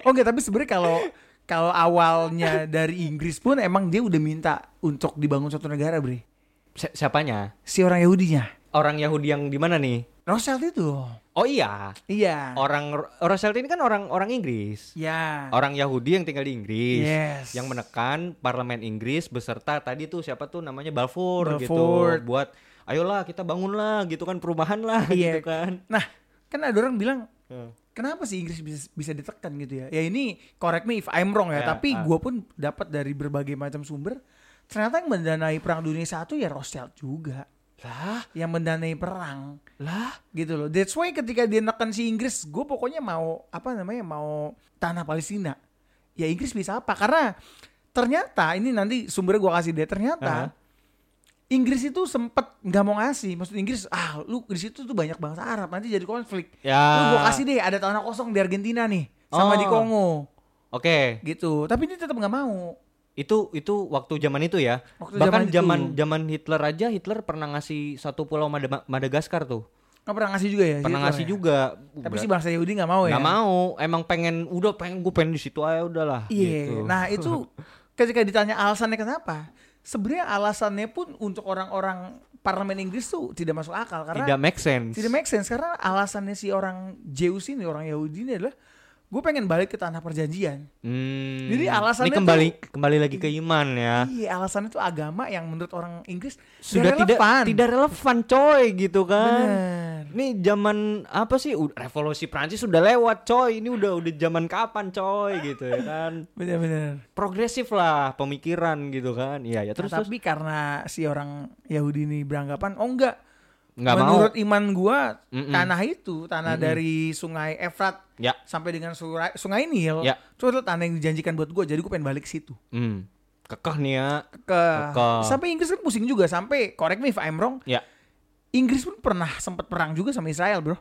Oh enggak, tapi sebenarnya kalau kalau awalnya dari Inggris pun emang dia udah minta untuk dibangun suatu negara, Bre. Si- siapanya? Si orang Yahudinya. Orang Yahudi yang di mana nih? Rothschild itu. Oh iya, Iya. orang Rothschild ini kan orang orang Inggris. Ya. Orang Yahudi yang tinggal di Inggris. Yes. yang menekan parlemen Inggris beserta tadi tuh siapa tuh namanya Balfour, gitu Balfour. buat ayolah kita bangunlah gitu kan perumahan lah Iya. gitu kan Nah, kan ada orang bilang Hmm. Kenapa sih Inggris bisa bisa ditekan gitu ya? Ya ini correct me if I'm wrong ya, Ya, tapi ah. gua pun dapat dari berbagai macam sumber ternyata yang mendanai perang dunia satu ya Rothschild juga lah yang mendanai perang lah gitu loh. That's why ketika dia neken si Inggris, gue pokoknya mau apa namanya mau tanah Palestina. Ya Inggris bisa apa? Karena ternyata ini nanti sumbernya gue kasih deh. Ternyata Aha. Inggris itu sempet nggak mau ngasih. Maksud Inggris, ah lu di situ tuh banyak bangsa Arab nanti jadi konflik. ya Lu gue kasih deh ada tanah kosong di Argentina nih sama di Oh. Kongo oke gitu. Tapi dia tetap nggak mau. itu itu waktu zaman itu ya Waktu bahkan zaman zaman Hitler aja Hitler pernah ngasih satu pulau Mada- Madagaskar tuh Nggak pernah ngasih juga ya? pernah Hitler ngasih ya? juga Tapi si bangsa Yahudi nggak mau ya? nggak mau emang pengen udah pengen gue pengen di situ aja udahlah Iya. gitu. Nah itu ketika ditanya alasannya kenapa, sebenarnya alasannya pun untuk orang-orang parlemen Inggris tuh tidak masuk akal karena tidak make sense. Tidak make sense karena alasannya si orang Zeus ini orang Yahudi ini adalah gue pengen balik ke tanah perjanjian. Hmm. Jadi alasannya ini kembali kembali lagi ke iman ya. Iya alasannya itu agama yang menurut orang Inggris Sudah tidak relevan. tidak relevan coy gitu kan. Bener. Ini zaman apa sih? Revolusi Prancis sudah lewat coy. Ini udah udah zaman kapan coy gitu ya kan. Bener-bener. Progresif lah pemikiran gitu kan. Iya ya terus Nah, terus tapi karena si orang Yahudi ini beranggapan, oh enggak, nggak mau. menurut iman gua Mm-mm. tanah itu tanah dari sungai Efrat Ya. sampai dengan sungai, sungai Nil Ya. itu adalah tanah yang dijanjikan buat gua jadi gua pengen balik situ Hmm. Kekeh nih ya. ke Kekeh. sampai Inggris kan pusing juga sampai correct me if I'm wrong Ya. Inggris pun pernah sempat perang juga sama Israel bro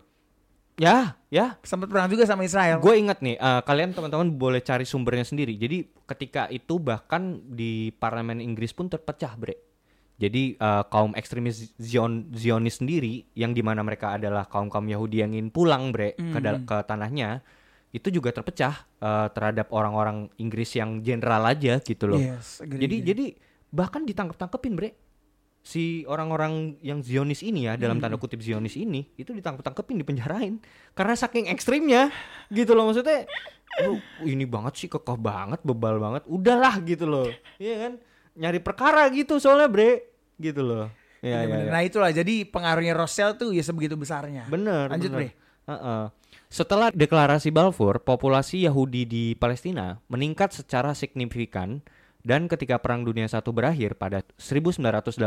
Ya, ya. sempat perang juga sama Israel Gue ingat nih, eh, kalian teman-teman boleh cari sumbernya sendiri. Jadi ketika itu bahkan di parlemen Inggris pun terpecah, bre. Jadi eh, kaum ekstremis Zion, Zionis sendiri, yang di mana mereka adalah kaum kaum Yahudi yang ingin pulang, bre, ke, dal- ke tanahnya, itu juga terpecah eh, terhadap orang-orang Inggris yang jenderal aja gitu loh. yes agree, jadi agree. jadi bahkan ditangkap tangkepin, bre. Si orang-orang yang Zionis ini ya, dalam tanda kutip Zionis ini, itu ditangkap tangkepin, dipenjarain karena saking ekstrimnya, gitu loh maksudnya. Lu ini banget sih kekeh banget, bebal banget. Udahlah gitu loh. Iya kan? Nyari perkara gitu soalnya, Bre. Gitu loh. Iya. Bener-bener. iya. nah itulah jadi pengaruhnya Rothschild tuh ya sebegitu besarnya Bener. lanjut bener. bre Heeh. Setelah deklarasi Balfour, populasi Yahudi di Palestina meningkat secara signifikan dan ketika Perang Dunia I berakhir pada 1918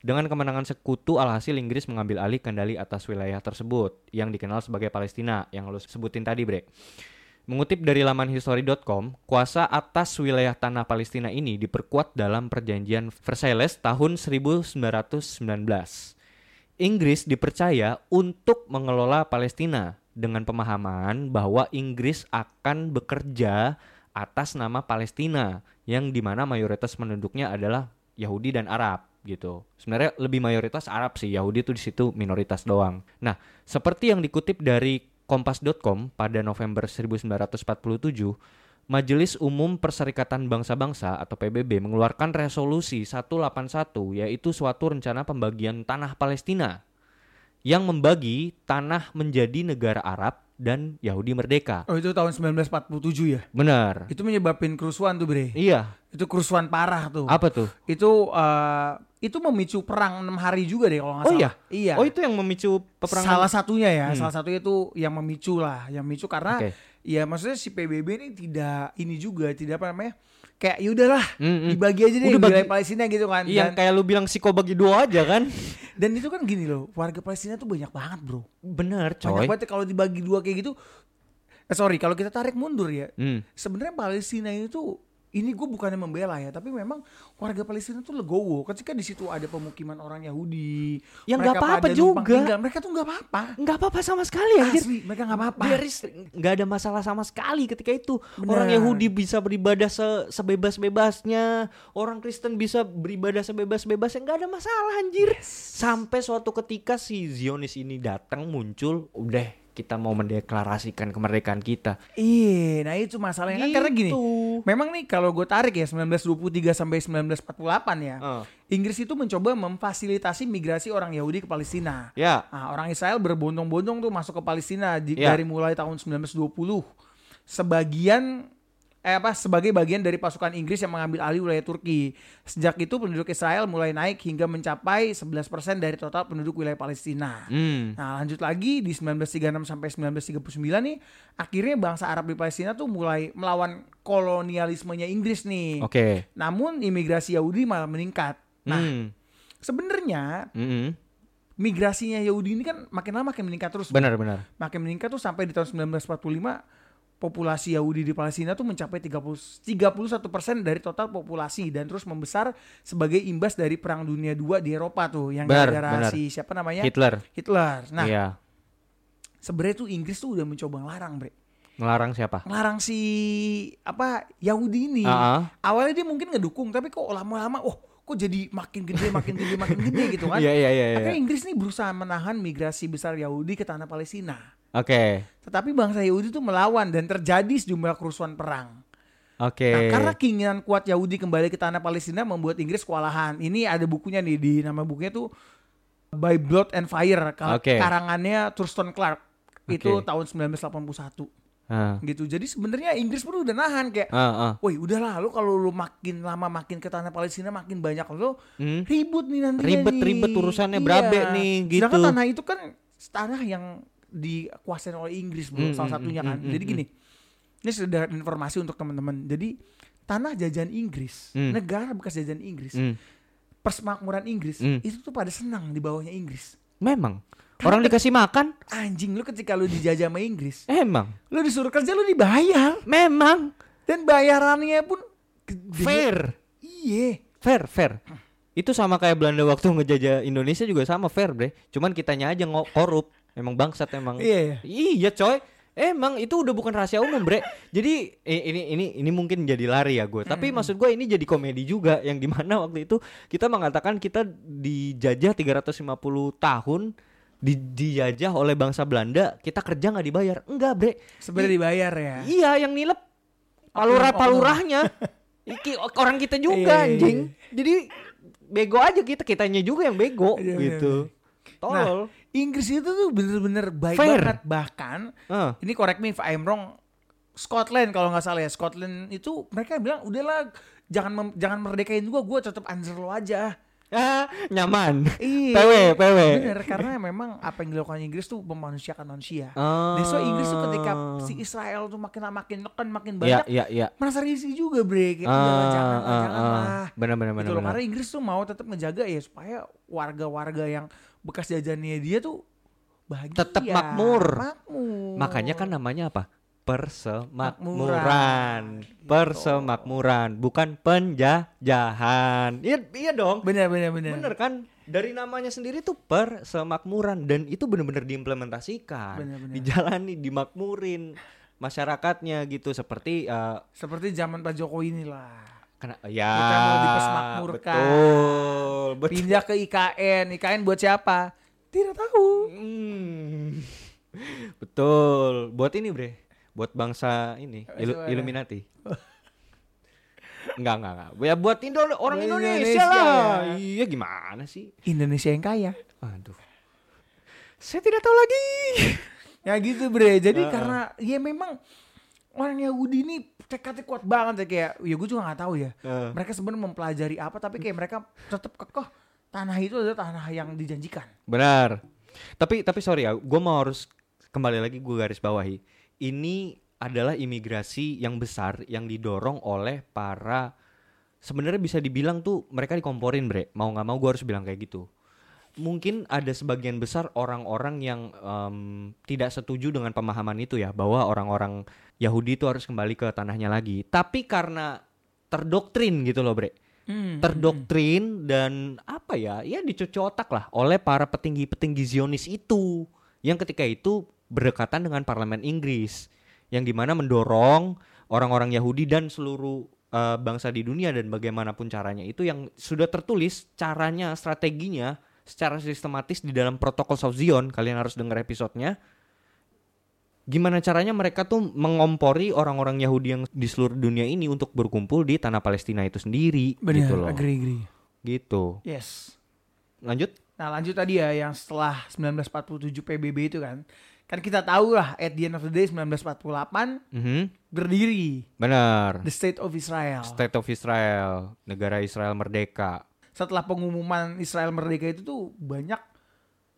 dengan kemenangan sekutu alhasil Inggris mengambil alih kendali atas wilayah tersebut yang dikenal sebagai Palestina yang lo sebutin tadi, Bre. Mengutip dari laman history.com, kuasa atas wilayah tanah Palestina ini diperkuat dalam perjanjian Versailles tahun 1919. Inggris dipercaya untuk mengelola Palestina dengan pemahaman bahwa Inggris akan bekerja atas nama Palestina yang di mana mayoritas penduduknya adalah Yahudi dan Arab gitu. Sebenarnya lebih mayoritas Arab sih, Yahudi itu di situ minoritas doang. Nah, seperti yang dikutip dari kompas.com pada November 1947, Majelis Umum Perserikatan Bangsa-Bangsa atau PBB mengeluarkan resolusi 181 yaitu suatu rencana pembagian tanah Palestina yang membagi tanah menjadi negara Arab dan Yahudi merdeka. Oh itu tahun 1947 ya? Benar. Itu menyebabkan kerusuhan tuh bre. Iya. Itu kerusuhan parah tuh. Apa tuh? Itu uh, itu memicu perang enam hari juga deh kalau nggak Oh salah. iya? Iya. Oh itu yang memicu peperangan. Salah satunya ya, Hmm. salah satunya itu yang memicu lah, yang memicu karena Oke. ya maksudnya si PBB ini tidak ini juga tidak apa namanya kayak ya udahlah Mm, mm. dibagi aja deh Udah bagi- wilayah Palestina gitu kan. Iya, Dan, kayak lu bilang siko bagi dua aja kan? dan itu kan gini loh, warga Palestina tuh banyak banget bro. Bener, Banyak coy. banget kalau dibagi dua kayak gitu. Eh, sorry kalau kita tarik mundur ya, Hmm. sebenarnya Palestina itu ini gue bukannya membela ya, tapi memang warga Palestina tuh legowo. Ketika di situ ada pemukiman orang Yahudi, Ya, mereka nggak apa-apa juga. tinggal, mereka tuh nggak apa-apa. Nggak apa-apa sama sekali anjir. Asli, mereka nggak apa-apa. Nggak ada masalah sama sekali ketika itu. Benar. Orang Yahudi bisa beribadah se- sebebas-bebasnya, orang Kristen bisa beribadah sebebas-bebasnya, nggak ada masalah anjir. Sampai suatu ketika si Zionis ini datang muncul, udah kita mau mendeklarasikan kemerdekaan kita. Iya, nah itu masalahnya kan karena gini. Gitu. Memang nih kalau gue tarik ya 1923 sampai 1948 ya. Ah. Inggris itu mencoba memfasilitasi migrasi orang Yahudi ke Palestina. Ya, Nah, orang Israel berbondong-bondong tuh masuk ke Palestina di- Ya. dari mulai tahun 1920. Sebagian eh apa sebagai bagian dari pasukan Inggris yang mengambil alih wilayah Turki. Sejak itu penduduk Israel mulai naik hingga mencapai 11% dari total penduduk wilayah Palestina. hmm. Nah lanjut lagi di 1936 sampai 1939 nih akhirnya bangsa Arab di Palestina tuh mulai melawan kolonialismenya Inggris nih. oke. Namun imigrasi Yahudi malah meningkat. Nah Hmm. sebenarnya Mm-mm. migrasinya Yahudi ini kan makin lama makin meningkat terus. Benar-benar. Makin meningkat tuh sampai di tahun 1945 populasi Yahudi di Palestina tuh mencapai 30 31% dari total populasi dan terus membesar sebagai imbas dari Perang Dunia II di Eropa tuh yang gara-gara si siapa namanya Hitler. Hitler. Nah Iya. sebenarnya tuh Inggris tuh udah mencoba ngelarang bre Ngelarang siapa? ngelarang si apa Yahudi ini Ah, ah. awalnya dia mungkin ngedukung tapi kok lama-lama oh kok jadi makin gede makin gede makin gede gitu kan Iya, iya, iya. iya. akhirnya Inggris nih berusaha menahan migrasi besar Yahudi ke tanah Palestina Oke. tetapi bangsa Yahudi tuh melawan dan terjadi sejumlah kerusuan perang Oke. nah karena keinginan kuat Yahudi kembali ke tanah Palestina membuat Inggris kewalahan ini ada bukunya nih di nama bukunya tuh By Blood and Fire Kal- Oke. karangannya Thurston Clark itu Oke. tahun 1981 Ah, gitu. Jadi sebenarnya Inggris pun udah nahan kayak, ah, ah. woi udahlah lu kalau lu makin lama makin ke tanah Palestina makin banyak lu Hmm. ribut nih nanti Ribet-ribet urusannya, berabe nih, gitu. Sedangkan tanah itu kan tanah yang dikuasain oleh Inggris bro, Hmm, salah hmm, satunya hmm, kan. hmm, Jadi gini, ini sudah informasi untuk teman-teman. Jadi tanah jajan Inggris, Hmm. negara bekas jajan Inggris, Hmm. persemakmuran Inggris Hmm. itu tuh pada senang di bawahnya Inggris. Memang. Orang dikasih makan? Anjing lu ketika lu dijajah sama Inggris, Emang. lu disuruh kerja lu dibayar Memang. dan bayarannya pun. Fair. Iya. Fair, fair. Itu sama kayak Belanda waktu ngejajah Indonesia juga sama fair, Bre. Cuman kitanya aja korup. Emang bangsat emang. Iya. Iya, coy. Emang itu udah bukan rahasia umum, Bre. Jadi eh, ini ini ini mungkin jadi lari ya gue. Tapi maksud gue ini jadi komedi juga yang di mana waktu itu kita mengatakan kita dijajah 350 tahun di, dijajah oleh bangsa Belanda, kita kerja nggak dibayar. Enggak, Bre. Sebenarnya dibayar ya. Iya, yang nilep palura Oknum-oknum. palurahnya. Iki orang kita Iya, iya, juga iya. anjing. Jadi bego aja kita, kitanya juga yang bego Iya, iya, gitu. Tolol. Inggris itu tuh bener-bener baik Fair. banget bahkan Ah, ini correct me if I'm wrong Scotland kalau nggak salah ya Scotland itu mereka bilang udahlah jangan mem- jangan merdekain gua gua tetap anjir lo aja nyaman. Iya. PW, PW. Bener, karena memang apa yang dilakukan Inggris tuh memanusiakan manusia. Oh. That's why Inggris tuh ketika si Israel tuh makin lama makin neken makin Iya, banyak, iya, iya. merasa risih juga bre. Kayak lah, jangan lah, jangan lah. Benar benar Gitu benar. loh, benar. karena Inggris tuh mau tetap ngejaga ya supaya warga-warga yang bekas jajannya dia tuh bahagia. Tetap makmur. Makmur. Makanya kan namanya apa? Persemakmuran. Makmuran. Persemakmuran, bukan penjajahan. Iya, iya dong. Bener bener bener. Bener kan? Dari namanya sendiri tuh persemakmuran dan itu benar-benar diimplementasikan, Bener-bener. dijalani, dimakmurin masyarakatnya gitu seperti eh, Seperti zaman Pak Jokowi inilah. kena ya Kita mau betul betul Pindah ke IKN. IKN buat siapa? Tidak tahu. Hmm. betul buat ini bre buat bangsa ini Ilu- mana? Illuminati Enggak, enggak, enggak. Ya buat Indo orang Indonesia, Indonesia, lah. ya. Iya gimana sih? Indonesia yang kaya. Aduh. Saya tidak tahu lagi. Ya gitu bre. Jadi Heeh. karena ya memang orang Yahudi ini tekadnya kuat banget ya kayak ya gue juga nggak tahu ya. Heeh. Mereka sebenarnya mempelajari apa tapi kayak mereka tetap kekeh tanah itu adalah tanah yang dijanjikan. Benar. Tapi tapi sorry ya, gue mau harus kembali lagi gue garis bawahi. Ini adalah imigrasi yang besar yang didorong oleh para sebenarnya bisa dibilang tuh mereka dikomporin bre. Mau nggak mau gue harus bilang kayak gitu. Mungkin ada sebagian besar orang-orang yang em, tidak setuju dengan pemahaman itu ya bahwa orang-orang Yahudi itu harus kembali ke tanahnya lagi. Tapi karena terdoktrin gitu loh bre Hmm, terdoktrin dan apa ya ya dicuci otak lah oleh para petinggi-petinggi Zionis itu yang ketika itu berdekatan dengan parlemen Inggris yang di mana mendorong orang-orang Yahudi dan seluruh eh, bangsa di dunia dan bagaimanapun caranya itu yang sudah tertulis caranya strateginya secara sistematis di dalam protokol South Zion kalian harus dengar episodenya gimana caranya mereka tuh mengompori orang-orang Yahudi yang di seluruh dunia ini untuk berkumpul di tanah Palestina itu sendiri Benar, gitu loh agree, agree. gitu Yes. lanjut Nah lanjut tadi ya yang setelah 1947 PBB itu kan. Kan kita tahu lah at the end of the day 1948 Mhm. berdiri benar the State of Israel. State of Israel negara Israel merdeka Setelah pengumuman Israel merdeka itu tuh banyak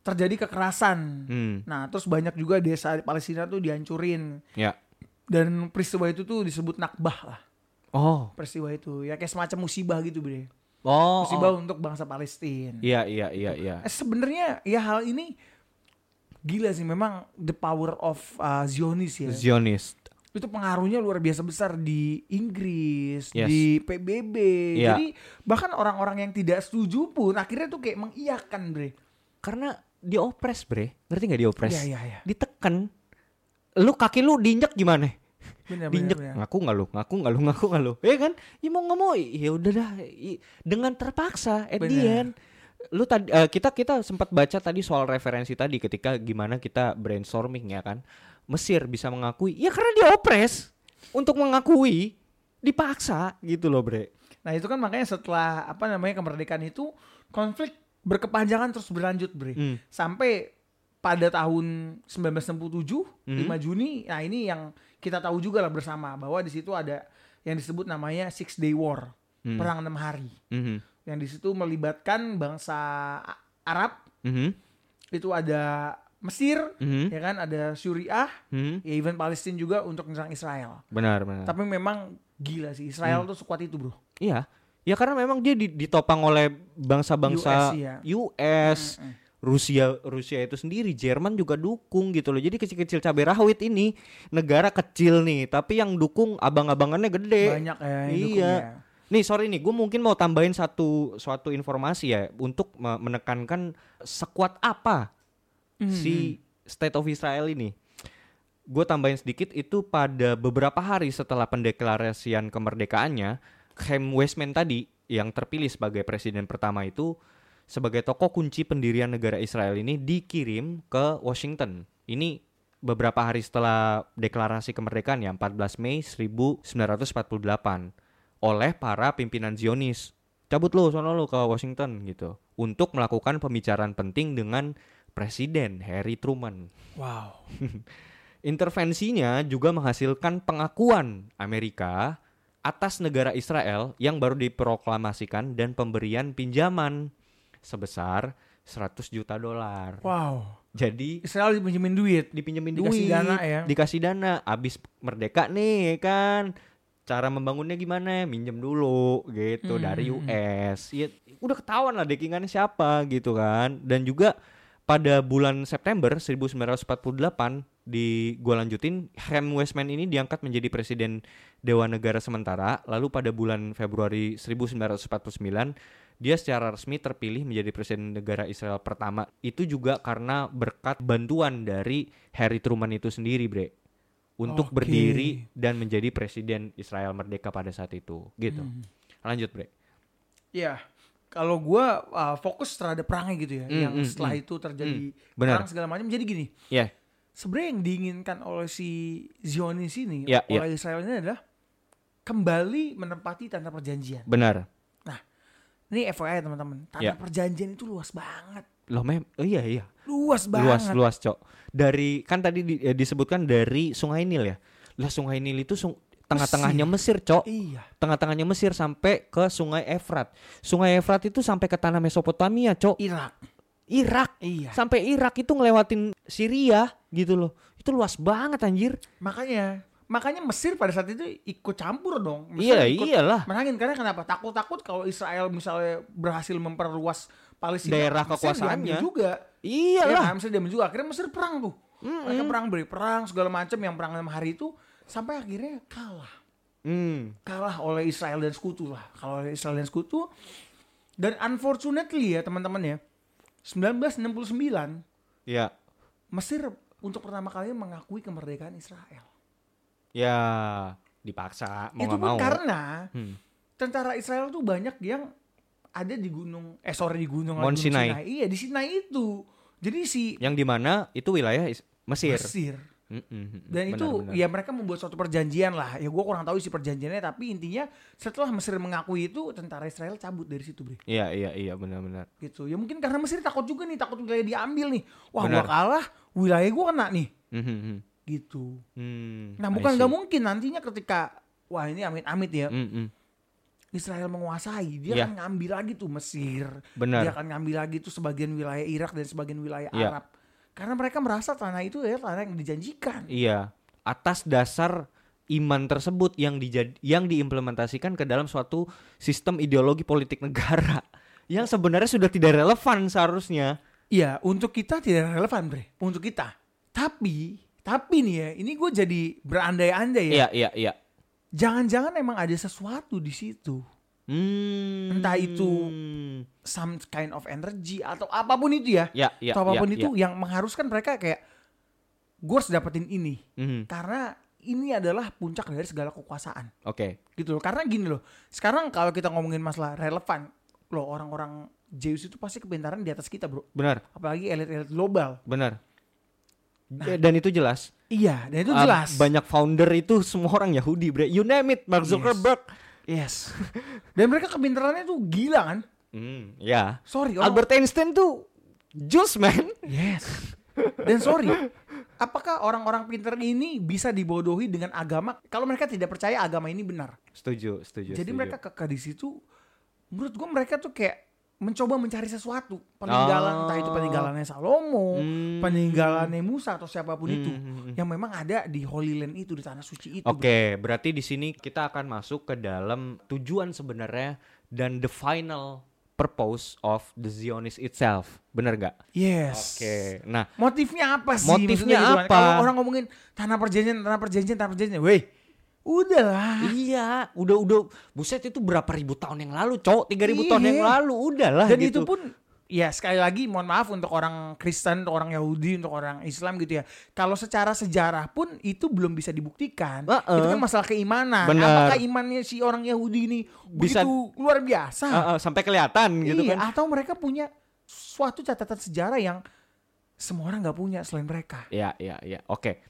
terjadi kekerasan. hmm. Nah terus banyak juga desa Palestina tuh dihancurin. ya Dan peristiwa itu tuh disebut Nakbah lah. oh Peristiwa itu ya kayak semacam musibah gitu bre. oh, Musibah oh. untuk bangsa Palestina. iya iya iya iya Eh, Sebenarnya ya hal ini gila sih memang the power of uh, Zionis ya. Zionist itu pengaruhnya luar biasa besar di Inggris, Yes. di PBB. Iya. Jadi bahkan orang-orang yang tidak setuju pun akhirnya tuh kayak mengiyakan, Bre. karena diopres bre ngerti nggak diopres Iya, iya, iya. ditekan lu kaki lu diinjek gimana Bener, bener, diinjek bener. ngaku nggak lu ngaku nggak lu ngaku nggak lu ya kan ya mau nggak mau ya udah dah dengan terpaksa at the Bener. end lu tadi eh, kita kita sempat baca tadi soal referensi tadi ketika gimana kita brainstorming ya kan Mesir bisa mengakui ya karena dia opres untuk mengakui dipaksa gitu loh bre Nah, itu kan makanya setelah apa namanya kemerdekaan itu konflik berkepanjangan terus berlanjut, Bre. Hmm. Sampai pada tahun 1967, Hmm. 5 Juni, nah ini yang kita tahu juga lah bersama bahwa di situ ada yang disebut namanya Six Day War, Hmm. perang enam hari. Mhm. Yang di situ melibatkan bangsa Arab, Mhm. itu ada Mesir, Mhm. ya kan, ada Suriah, Mhm. ya even Palestina juga untuk menyerang Israel. benar benar Tapi memang gila sih Israel Hmm. tuh sekuat itu, Bro. iya ya karena memang dia di- ditopang oleh bangsa-bangsa US, iya. US Mm-mm. Rusia Rusia itu sendiri Jerman juga dukung gitu loh jadi kecil-kecil cabai rawit ini negara kecil nih tapi yang dukung abang-abangannya gede Banyak ya yang dukung Iya. ya. Nih sorry nih gue mungkin mau tambahin satu suatu informasi ya untuk me- menekankan sekuat apa Mhm. si State of Israel ini gue tambahin sedikit itu pada beberapa hari setelah pendeklarasian kemerdekaannya Chaim Weizmann tadi yang terpilih sebagai presiden pertama itu sebagai tokoh kunci pendirian negara Israel ini dikirim ke Washington. Ini beberapa hari setelah deklarasi kemerdekaan ya 14 Mei 1948 oleh para pimpinan Zionis. Cabut lo sono lo ke Washington gitu untuk melakukan pembicaraan penting dengan Presiden Harry Truman. Wow. Intervensinya juga menghasilkan pengakuan Amerika atas negara Israel yang baru diproklamasikan dan pemberian pinjaman sebesar 100 juta dolar. Wow. Jadi Israel dipinjemin duit. dipinjemin Dikasih duit, dana ya. dikasih dana, abis merdeka nih kan, cara membangunnya gimana? Minjem dulu gitu Hmm, dari. US. Ya, udah ketahuan lah dekingannya siapa gitu kan. Dan juga pada bulan September 1948 di gua lanjutin Ham Westman ini diangkat menjadi presiden Dewan Negara sementara. Lalu pada bulan Februari 1949 dia secara resmi terpilih menjadi presiden negara Israel pertama. Itu juga karena berkat bantuan dari Harry Truman itu sendiri, Bre. Untuk Oke. berdiri dan menjadi presiden Israel merdeka pada saat itu, gitu. Hmm. Lanjut, Bre. Iya. Kalau gua uh, fokus terhadap perangnya gitu ya, Hmm, yang hmm, setelah hmm. itu terjadi benar. perang segala macam. Jadi gini, Ya. sebenarnya yang diinginkan oleh si Zionis ini, Ya, oleh Israel ini adalah kembali menempati tanah perjanjian. Benar. Ini FYI teman-teman, tanah Ya. perjanjian itu luas banget, Loh, mem oh, iya iya. luas banget. Luas luas, Cok. Dari kan tadi di- eh, disebutkan dari Sungai Nil ya. Lah Sungai Nil itu sung- tengah-tengahnya Mesir, Cok. Iya. Tengah-tengahnya Mesir sampai ke Sungai Efrat. Sungai Efrat itu sampai ke tanah Mesopotamia, Cok. Irak. Irak. Iya. Sampai Irak itu ngelewatin Syria gitu loh. Itu luas banget anjir. Makanya, makanya Mesir pada saat itu ikut campur dong. Iya, Mesir ikut iyalah. Menangin karena kenapa? Takut-takut kalau Israel misalnya berhasil memperluas Palestina, Daerah kekuasaannya. juga. Iya Iyalah. kan, Mesir diambil juga. Akhirnya Mesir perang tuh. Mereka perang beri perang segala macam yang perang enam hari itu sampai akhirnya kalah. Hmm. Kalah oleh Israel dan sekutu lah. Kalau oleh Israel dan sekutu dan unfortunately ya teman-teman ya. 1969 Ya. Mesir untuk pertama kalinya mengakui kemerdekaan Israel. Ya, dipaksa mau itu pun mau. karena Hmm. tentara Israel tuh banyak yang ada di gunung eh sorry di gunung Mount gunung Sinai. Iya di Sinai itu. Jadi si Yang di mana itu wilayah Mesir. Mesir dan Benar, itu benar. ya mereka membuat suatu perjanjian lah. Ya gua kurang tahu isi perjanjiannya tapi intinya setelah Mesir mengakui itu tentara Israel cabut dari situ, Bre. Iya, iya, iya, benar-benar. Gitu. Ya mungkin karena Mesir takut juga nih, takut wilayah diambil nih. Wah, gua kalah, wilayah gua kena nih. Mhm. Gitu. Hmm, Nah, bukan nggak mungkin nantinya ketika wah ini amit-amit ya. Mm-mm. Israel menguasai, dia Iya. akan ngambil lagi tuh Mesir, Benar. dia akan ngambil lagi tuh sebagian wilayah Irak dan sebagian wilayah Iya. Arab. Karena mereka merasa tanah itu ya tanah yang dijanjikan. Iya, atas dasar iman tersebut yang dijad yang diimplementasikan ke dalam suatu sistem ideologi politik negara yang sebenarnya sudah tidak relevan seharusnya. Iya, untuk kita tidak relevan, Bre. Untuk kita. Tapi, tapi nih ya, ini gue jadi berandai-andai ya. Iya, iya, iya. Jangan-jangan emang ada sesuatu di situ. Hmm. Entah itu- Some kind of energy atau apa pun itu ya. ya, ya, atau apa pun ya, itu ya. yang mengharuskan mereka kayak gue harus dapetin ini. Mhm. Karena ini adalah puncak dari segala kekuasaan. Oke. gitu loh karena gini loh sekarang kalau kita ngomongin masalah relevan loh orang-orang Zeus itu pasti kepintaran di atas kita bro Benar, apalagi elit-elit global benar. Ya, Dan itu jelas. Iya dan itu Ah, jelas banyak founder itu semua orang Yahudi, bre. You name it, Mark Yes. Zuckerberg. yes dan mereka kepintarannya tuh gila kan Hmm, ya. sorry orang- Albert Einstein tuh Juice man. yes dan sorry apakah orang-orang pinter ini bisa dibodohi dengan agama kalau mereka tidak percaya agama ini benar Setuju, setuju. jadi setuju. mereka kekeh di situ menurut gua mereka tuh kayak mencoba mencari sesuatu peninggalan entah itu Oh. peninggalannya Salomo Hmm. peninggalannya Musa atau siapa pun Hmm, itu hmm, hmm. yang memang ada di Holy Land itu di tanah suci itu. Oke, berarti di sini kita akan masuk ke dalam tujuan sebenarnya dan the final purpose of the Zionist itself. Bener gak? Yes. Oke. Nah, Motifnya apa sih? Motifnya Maksudnya gitu apa? Kalau orang ngomongin tanah perjanjian, tanah perjanjian, tanah perjanjian, weh, udahlah. iya, udah udah buset itu berapa ribu tahun yang lalu, cowok? 3000 tahun Iya. yang lalu, udahlah Dan gitu. itu pun ya sekali lagi mohon maaf untuk orang Kristen, untuk orang Yahudi, untuk orang Islam gitu ya. Kalau secara sejarah pun itu belum bisa dibuktikan. Heeh. Itu kan masalah keimanan. Benar. Apakah imannya si orang Yahudi ini Bisa- begitu luar biasa? Ah, ah, sampai kelihatan gitu iya, kan. atau mereka punya suatu catatan sejarah yang semua orang nggak punya selain mereka. Iya, iya, iya. Oke.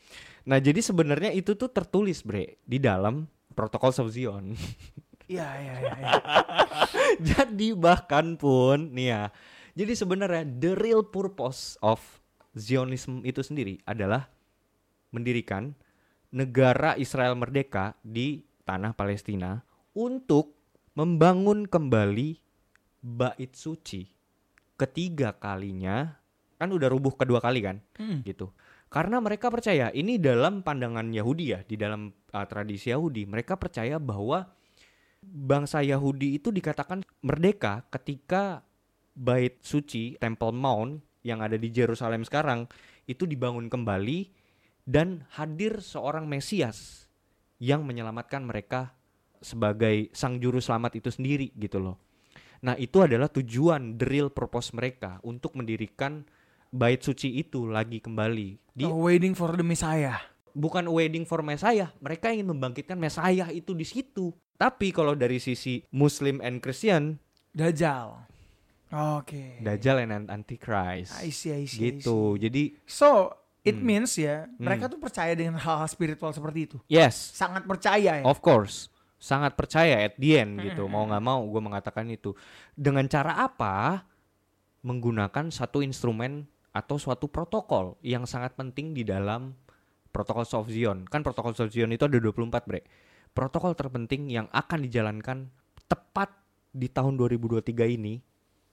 Nah, jadi sebenarnya itu tuh tertulis, Bre, di dalam protokol of Zion. Iya, iya, iya. iya. jadi bahkan pun nih ya. Jadi sebenarnya the real purpose of Zionism itu sendiri adalah mendirikan negara Israel merdeka di tanah Palestina untuk membangun kembali bait suci ketiga kalinya kan udah rubuh kedua kali kan Mm. gitu. Karena mereka percaya ini dalam pandangan Yahudi ya, di dalam uh, tradisi Yahudi, mereka percaya bahwa bangsa Yahudi itu dikatakan merdeka ketika bait suci Temple Mount yang ada di Yerusalem sekarang itu dibangun kembali dan hadir seorang Mesias yang menyelamatkan mereka sebagai sang juru selamat itu sendiri gitu loh. Nah, itu adalah tujuan real purpose mereka untuk mendirikan bait suci itu lagi kembali. Di Oh, waiting for the Messiah. bukan wedding for Messiah, mereka ingin membangkitkan Messiah itu di situ. Tapi kalau dari sisi Muslim and Christian, Dajjal. Oke. Dajjal and Antichrist. I see, I see, I Gitu. Jadi So, it Hmm. means ya, mereka tuh percaya dengan hal-hal spiritual seperti itu. yes, Sangat percaya ya. of course, sangat percaya at the end gitu. Hmm. Mau nggak mau, gue mengatakan itu. Dengan cara apa? Menggunakan satu instrumen atau suatu protokol yang sangat penting di dalam protokol Soft Zion. Kan protokol Soft Zion itu ada 24 bre. Protokol terpenting yang akan dijalankan tepat di tahun 2023 ini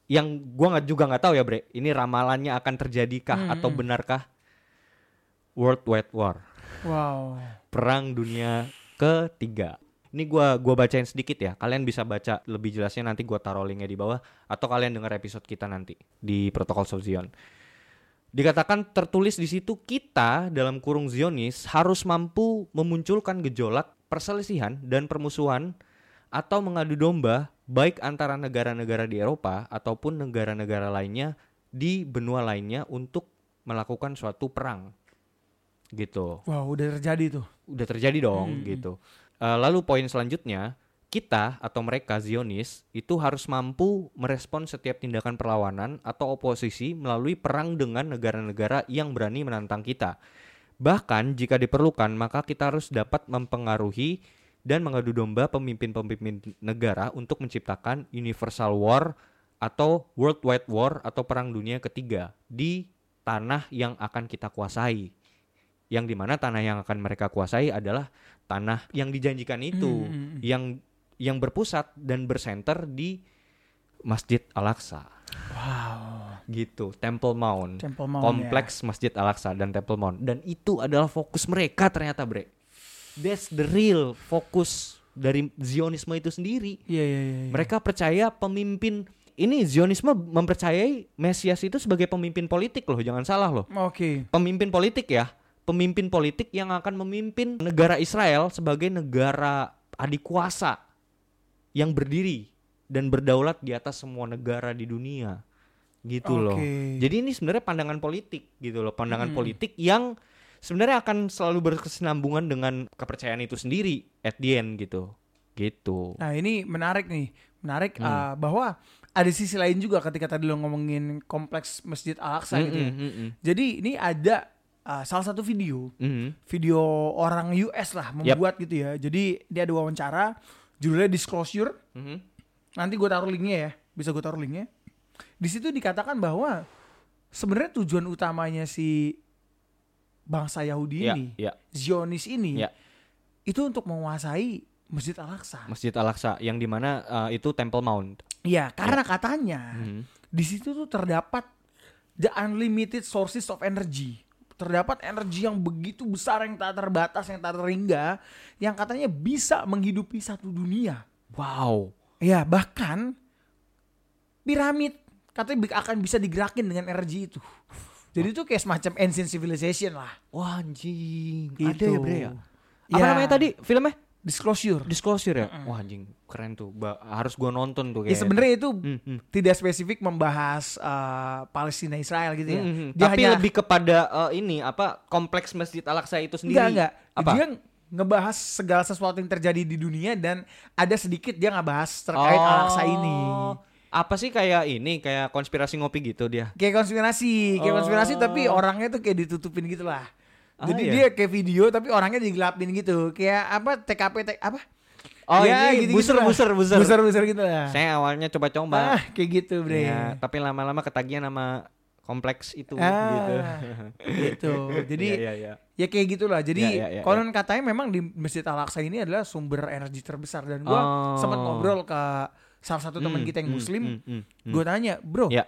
yang gua nggak juga nggak tahu ya bre ini ramalannya akan terjadikah Hmm, atau benarkah World Wide War Wow. perang dunia ketiga ini gua gua bacain sedikit ya kalian bisa baca lebih jelasnya nanti gua taruh linknya di bawah atau kalian dengar episode kita nanti di protokol Soft Zion dikatakan tertulis di situ kita dalam kurung Zionis harus mampu memunculkan gejolak perselisihan dan permusuhan atau mengadu domba baik antara negara-negara di Eropa ataupun negara-negara lainnya di benua lainnya untuk melakukan suatu perang gitu Wow, udah terjadi tuh. udah terjadi dong Hmm. gitu. Eh, lalu poin selanjutnya kita atau mereka Zionis itu harus mampu merespon setiap tindakan perlawanan atau oposisi melalui perang dengan negara-negara yang berani menantang kita. Bahkan jika diperlukan maka kita harus dapat mempengaruhi dan mengadu domba pemimpin-pemimpin negara untuk menciptakan universal war atau worldwide war atau perang dunia ketiga di tanah yang akan kita kuasai yang di mana tanah yang akan mereka kuasai adalah tanah yang dijanjikan itu Hmm, hmm, hmm. yang yang berpusat dan bersenter di Masjid Al-Aqsa Wow. gitu Temple Mount Temple Mount kompleks Masjid Al-Aqsa dan Temple Mount dan itu adalah fokus mereka ternyata bre that's the real fokus dari Zionisme itu sendiri ya. Iya, iya, iya. iya. mereka percaya pemimpin ini Zionisme mempercayai Mesias itu sebagai pemimpin politik loh jangan salah loh Oke. pemimpin politik ya, pemimpin politik yang akan memimpin negara Israel sebagai negara adik kuasa yang berdiri dan berdaulat di atas semua negara di dunia. Gitu loh. Oke. Jadi ini sebenarnya pandangan politik gitu loh, pandangan Hmm. politik yang sebenarnya akan selalu berkesinambungan dengan kepercayaan itu sendiri at the end gitu. Gitu. Nah ini menarik nih, menarik Hmm. uh, bahwa ada sisi lain juga ketika tadi lo ngomongin kompleks Masjid Al-Aqsa gitu ya. Mm, mm, mm, Jadi ini ada uh, salah satu video, mm, mm. video orang US lah membuat gitu ya. Jadi dia ada wawancara, judulnya Disclosure. Mhm. Nanti gue taruh linknya ya, bisa gue taruh linknya. Di situ dikatakan bahwa sebenarnya tujuan utamanya si bangsa Yahudi Ya, ini, ya, Zionis ini, Ya. itu untuk menguasai Masjid Al-Aqsa. Masjid Al-Aqsa yang di mana uh, itu Temple Mount. Iya, karena katanya Mhm. di situ tuh terdapat the unlimited sources of energy. Terdapat energi yang begitu besar yang tak terbatas, yang tak terhingga, yang katanya bisa menghidupi satu dunia. Wow. Ya, bahkan piramid katanya akan bisa digerakin dengan energi itu. Jadi itu kayak semacam ancient civilization lah. Wah anjing. Gitu. Ada ya bre ya? Apa Ya. namanya tadi filmnya? Disclosure. Disclosure ya? Wah anjing keren tuh. Ba- harus gua nonton tuh Ya kayak. sebenarnya itu Hmm, hmm. tidak spesifik membahas uh, Palestina Israel gitu ya. Hmm, hmm. Dia Tapi hanya- lebih kepada eh, ini apa kompleks Masjid Al-Aqsa itu sendiri. Enggak, enggak. Apa? Dia ngebahas segala sesuatu yang terjadi di dunia dan ada sedikit dia ngebahas terkait Oh. Al-Aqsa ini. Apa sih kayak ini kayak konspirasi ngopi gitu dia? Kayak konspirasi, kayak konspirasi Oh. tapi orangnya tuh kayak ditutupin gitu lah. Ah, Jadi iya? dia kayak video tapi orangnya digelapin gitu. Kayak apa TKP tek apa? Oh Ya, ini gitu-gitu buser, lah. buser buser Buser buser gitu lah. Saya awalnya coba-coba. Ah, kayak gitu, Bre. Ya, tapi lama-lama ketagihan sama kompleks itu gitu. Ah, gitu. Jadi Iya, iya, iya. ya kayak gitulah. Jadi Ya, ya, ya, konon katanya memang di Masjid Al-Aqsa ini adalah sumber energi terbesar dan gua Oh. sempat ngobrol ke salah satu teman Hmm, kita yang hmm, muslim. hmm, hmm, hmm. Gue tanya, "Bro, Ya.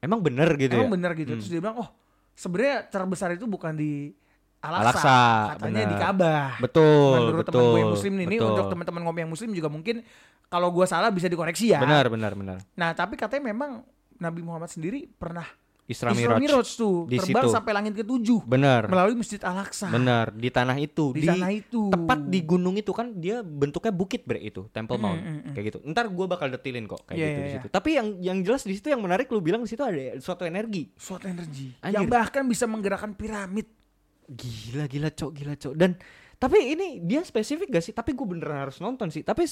emang bener gitu emang ya bener gitu. Hmm. Terus dia bilang, oh sebenarnya terbesar itu bukan di Al-Aqsa, Al-Aqsa, katanya di benar. Ka'bah. betul Menurut teman betul gue yang muslim ini betul. untuk teman-teman ngopi yang muslim juga mungkin kalau gua salah bisa dikoreksi ya. benar benar benar Nah, tapi katanya memang Nabi Muhammad sendiri pernah Isra Isra Miraj Miraj tuh, Di terbang situ. sampai langit ketujuh benar melalui Masjid Al-Aqsa. benar di tanah itu Di, sana itu. tepat di gunung itu kan dia bentuknya bukit bre itu Temple Mm, Mount mm, mm. kayak gitu ntar gua bakal detilin kok kayak Iya, gitu iya, di iya. situ tapi yang yang jelas di situ yang menarik lu bilang di situ ada suatu energi suatu energi Anjir. yang bahkan bisa menggerakkan piramid. Gila gila cok gila cok. Dan tapi ini dia spesifik gak sih? Tapi gue beneran harus nonton sih. Tapi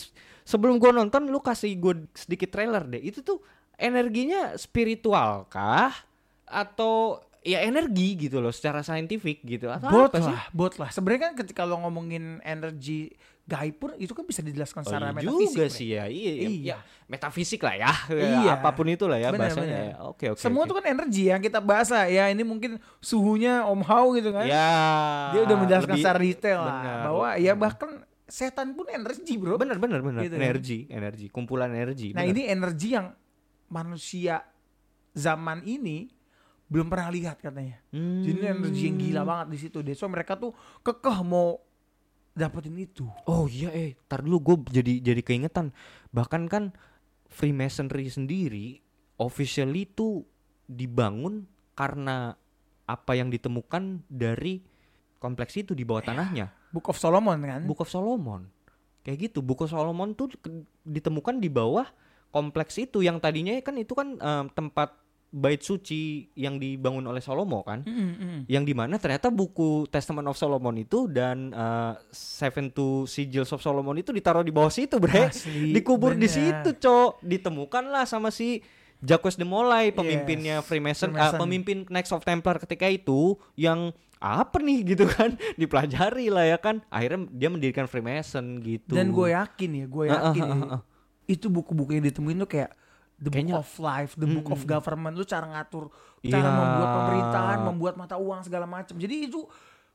sebelum gue nonton lu kasih gue sedikit trailer deh. Itu tuh energinya spiritual kah? Atau ya energi gitu loh secara saintifik gitu. Atau Bot apa sih? lah, bot lah. Sebenarnya kan ketika lo ngomongin energi gaib pun itu kan bisa dijelaskan Oh, secara iya metafisik. juga sih ya iya, iya. Iya. Ya, metafisik lah ya Iya. apa pun itu lah ya Bener, bahasanya bener. ya. oke oke Semua tuh kan energi yang kita bahas lah. Ya ini mungkin suhunya Om Hao gitu kan. ya Dia udah menjelaskan lebih- secara detail lah benar. bahwa ya bahkan setan pun energi, Bro. bener bener bener Gitu. energi energi kumpulan energi Nah, bener. ini energi yang manusia zaman ini belum pernah lihat katanya. Jadi ini energi yang gila Hmm. banget di situ deh. So mereka tuh kekeh mau dapetin itu. Oh iya eh, tar dulu gue jadi jadi keingetan. Bahkan kan Freemasonry sendiri officially itu dibangun karena apa yang ditemukan dari kompleks itu di bawah tanahnya. Book of Solomon kan? Book of Solomon. Kayak gitu. Book of Solomon tuh ditemukan di bawah kompleks itu yang tadinya kan itu kan em, tempat bait suci yang dibangun oleh Salomo kan Mm, mm. yang di mana ternyata buku Testament of Solomon itu dan uh, Seven to Sigils of Solomon itu ditaruh di bawah situ bre Asli, dikubur di bener. situ cok ditemukanlah sama si Jacques de Molay pemimpinnya Yes, Freemason, ah, Freemason. pemimpin Knights of Templar ketika itu yang apa nih gitu kan dipelajari lah ya kan akhirnya dia mendirikan Freemason gitu Dan gue yakin ya, gue yakin ah, ah. itu buku-buku yang ditemuin tuh kayak the Kayaknya- book of life, the book of Mm-mm. government, lu cara ngatur, cara Iya. membuat pemerintahan, membuat mata uang segala macam. Jadi itu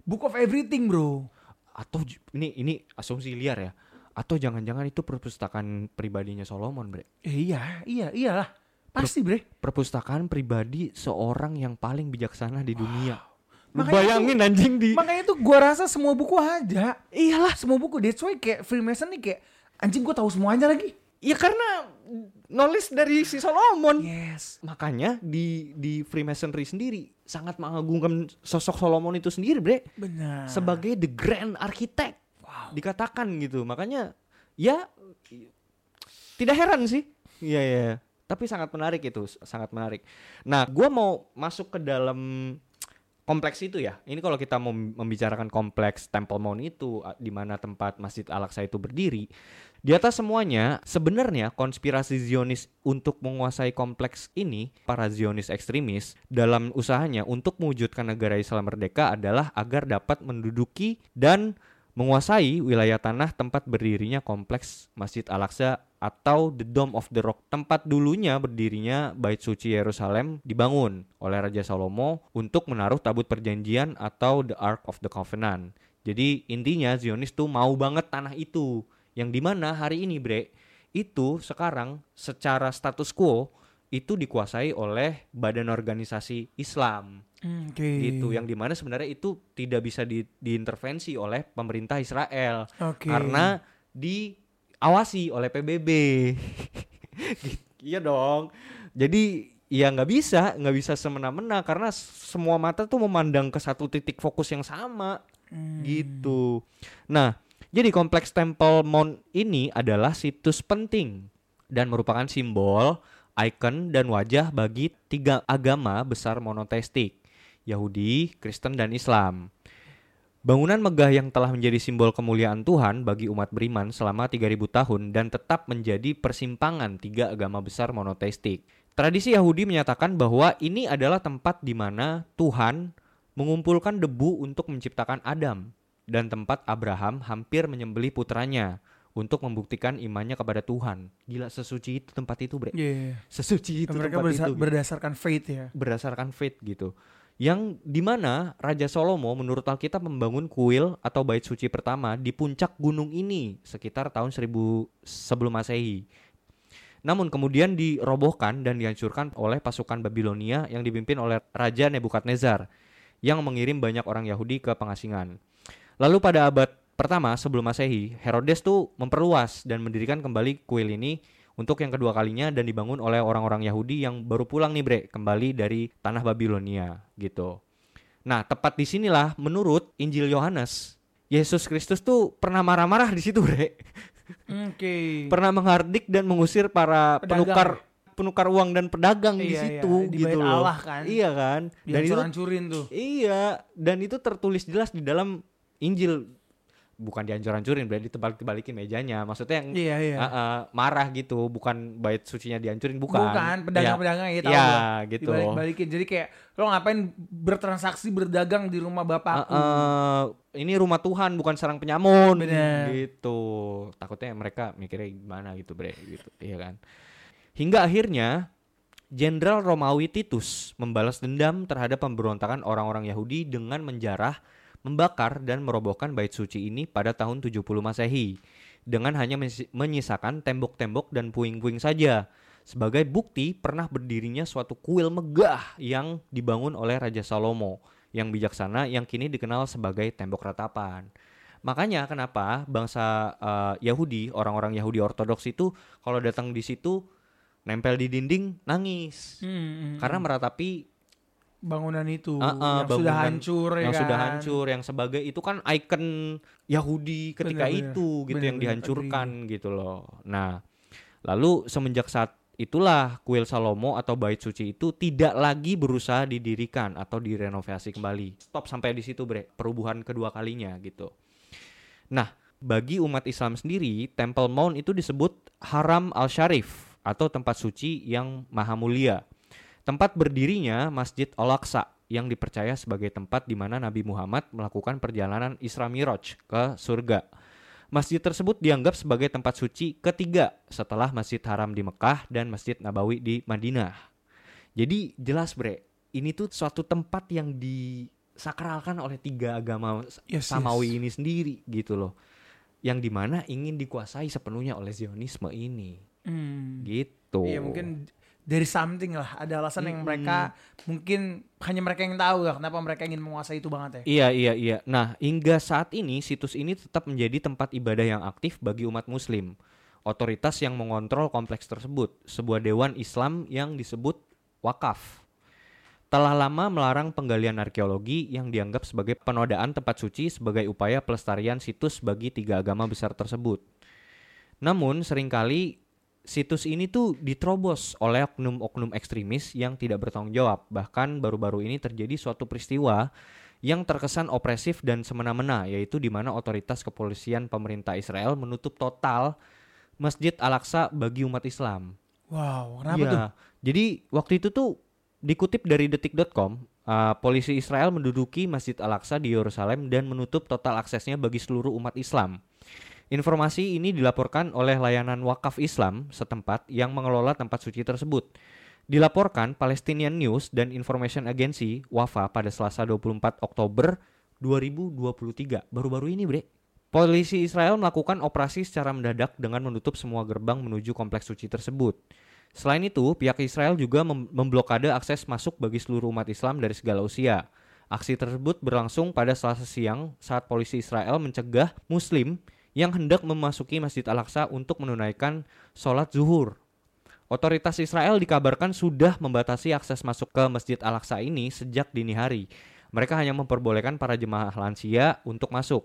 book of everything, bro. atau ini ini asumsi liar ya atau jangan-jangan itu perpustakaan pribadinya Solomon bre Eh, iya, iya, iyalah. Pasti, bre. perpustakaan pribadi seorang yang paling bijaksana di dunia. Lu Makanya bayangin anjing di Makanya itu gua rasa semua buku ada. Iyalah, Semua buku. That's why kayak Freemason nih kayak anjing gua tahu semuanya lagi. Ya karena knowledge dari si Solomon. Yes. Makanya di di Freemasonry sendiri sangat mengagungkan sosok Solomon itu sendiri, Bre, Benar. sebagai the grand architect. Dikatakan gitu. Makanya ya tidak heran sih. Iya ya. Tapi sangat menarik itu, sangat menarik. Nah, gua mau masuk ke dalam kompleks itu ya. Ini kalau kita membicarakan kompleks Temple Mount itu di mana tempat Masjid Al-Aqsa itu berdiri, di atas semuanya sebenarnya konspirasi Zionis untuk menguasai kompleks ini, para Zionis ekstremis dalam usahanya untuk mewujudkan negara Islam merdeka adalah agar dapat menduduki dan menguasai wilayah tanah tempat berdirinya kompleks Masjid Al-Aqsa atau the Dome of the Rock. Tempat dulunya berdirinya Bait Suci Yerusalem dibangun oleh Raja Salomo untuk menaruh tabut perjanjian atau the Ark of the Covenant. Jadi intinya Zionis tuh mau banget tanah itu. Yang di mana hari ini bre, itu sekarang secara status quo itu dikuasai oleh badan organisasi Islam Hmm, Oke. gitu yang di mana sebenarnya itu tidak bisa di- diintervensi oleh pemerintah Israel Oke. karena diawasi oleh PBB iya dong jadi ya nggak bisa nggak bisa semena-mena karena semua mata tuh memandang ke satu titik fokus yang sama Hmm. gitu nah jadi kompleks Temple Mount ini adalah situs penting dan merupakan simbol ikon dan wajah bagi tiga agama besar monoteistik Yahudi, Kristen, dan Islam. Bangunan megah yang telah menjadi simbol kemuliaan Tuhan bagi umat beriman selama 3000 tahun dan tetap menjadi persimpangan tiga agama besar monoteistik. Tradisi Yahudi menyatakan bahwa ini adalah tempat di mana Tuhan mengumpulkan debu untuk menciptakan Adam dan tempat Abraham hampir menyembelih putranya untuk membuktikan imannya kepada Tuhan. Gila sesuci itu tempat itu, Bre. Iya. Sesuci itu Mereka tempat bersa- itu. berdasarkan faith ya. berdasarkan faith gitu. Yang di mana Raja Salomo menurut Alkitab membangun kuil atau bait suci pertama di puncak gunung ini sekitar tahun 1000 sebelum masehi. Namun kemudian dirobohkan dan dihancurkan oleh pasukan Babilonia yang dipimpin oleh Raja Nebukadnezar yang mengirim banyak orang Yahudi ke pengasingan. Lalu pada abad pertama sebelum Masehi, Herodes tuh memperluas dan mendirikan kembali kuil ini untuk yang kedua kalinya dan dibangun oleh orang-orang Yahudi yang baru pulang nih bre kembali dari tanah Babilonia gitu. Nah tepat di sinilah menurut Injil Yohanes Yesus Kristus tuh pernah marah-marah di situ bre. Oke. Pernah menghardik dan mengusir para Pedagang penukar penukar uang dan pedagang di Iya, iya, situ di gitu loh. Allah kan. Iya kan? Dan itu Dihancur-hancurin tuh. Iya, dan itu tertulis jelas di dalam Injil bukan dihancur-hancurin, berarti dibalik-balikin mejanya. Maksudnya yang Iya, iya. uh, uh, marah gitu, bukan bait sucinya dihancurin, bukan. Bukan, pedagang-pedagang ya, tahu Iya, gua. gitu. Dibalik-balikin. Jadi kayak lo ngapain bertransaksi berdagang di rumah Uh, bapakku. uh, ini rumah Tuhan bukan sarang penyamun Bener. gitu. Takutnya mereka mikirnya gimana gitu, Bre, gitu. Iya kan? Hingga akhirnya Jenderal Romawi Titus membalas dendam terhadap pemberontakan orang-orang Yahudi dengan menjarah, membakar dan merobohkan bait suci ini pada tahun 70 Masehi dengan hanya menyisakan tembok-tembok dan puing-puing saja sebagai bukti pernah berdirinya suatu kuil megah yang dibangun oleh Raja Salomo yang bijaksana yang kini dikenal sebagai tembok ratapan. Makanya kenapa bangsa eh, Yahudi, orang-orang Yahudi Ortodoks itu kalau datang di situ nempel di dinding nangis Hmm, hmm, karena hmm. meratapi bangunan itu Ah, ah, yang sudah bangunan hancur ya yang sudah kan? hancur yang sebagai itu kan ikon Yahudi ketika Bener-bener. itu gitu yang Bener-bener, dihancurkan gitu loh. Nah, lalu semenjak saat itulah kuil Salomo atau bait suci itu tidak lagi berusaha didirikan atau direnovasi kembali. Stop sampai di situ, Bre. Perubahan kedua kalinya gitu. Nah, bagi umat Islam sendiri, Temple Mount itu disebut Haram Al-Sharif atau tempat suci yang maha mulia. Tempat berdirinya Masjid Al-Aqsa yang dipercaya sebagai tempat di mana Nabi Muhammad melakukan perjalanan Isra Miraj ke surga. Masjid tersebut dianggap sebagai tempat suci ketiga setelah Masjid Haram di Mekah dan Masjid Nabawi di Madinah. Jadi jelas bre, ini tuh suatu tempat yang disakralkan oleh tiga agama Yes, Samawi yes. ini sendiri gitu loh. Yang di mana ingin dikuasai sepenuhnya oleh Zionisme ini Hmm. gitu. Iya mungkin dari something lah ada alasan yang Mm-mm. mereka mungkin hanya mereka yang tahu ya kenapa mereka ingin menguasai itu banget ya. Iya iya iya. Nah hingga saat ini situs ini tetap menjadi tempat ibadah yang aktif bagi umat Muslim. Otoritas yang mengontrol kompleks tersebut, sebuah dewan Islam yang disebut wakaf. Telah lama melarang penggalian arkeologi yang dianggap sebagai penodaan tempat suci sebagai upaya pelestarian situs bagi tiga agama besar tersebut. Namun sering kali situs ini tuh diterobos oleh oknum-oknum ekstremis yang tidak bertanggung jawab. Bahkan baru-baru ini terjadi suatu peristiwa yang terkesan opresif dan semena-mena, yaitu di mana otoritas kepolisian pemerintah Israel menutup total Masjid Al-Aqsa bagi umat Islam. Wow, kenapa Iya. tuh? Jadi waktu itu tuh dikutip dari detik.com, uh, polisi Israel menduduki Masjid Al-Aqsa di Yerusalem dan menutup total aksesnya bagi seluruh umat Islam. Informasi ini dilaporkan oleh layanan wakaf Islam setempat yang mengelola tempat suci tersebut. Dilaporkan Palestinian News dan Information Agency Wafa pada Selasa 24 Oktober 2023. Baru-baru ini, Bre. Polisi Israel melakukan operasi secara mendadak dengan menutup semua gerbang menuju kompleks suci tersebut. Selain itu, pihak Israel juga mem- memblokade akses masuk bagi seluruh umat Islam dari segala usia. Aksi tersebut berlangsung pada Selasa siang saat polisi Israel mencegah Muslim yang hendak memasuki Masjid Al-Aqsa untuk menunaikan sholat zuhur. Otoritas Israel dikabarkan sudah membatasi akses masuk ke Masjid Al-Aqsa ini sejak dini hari. Mereka hanya memperbolehkan para jemaah lansia untuk masuk.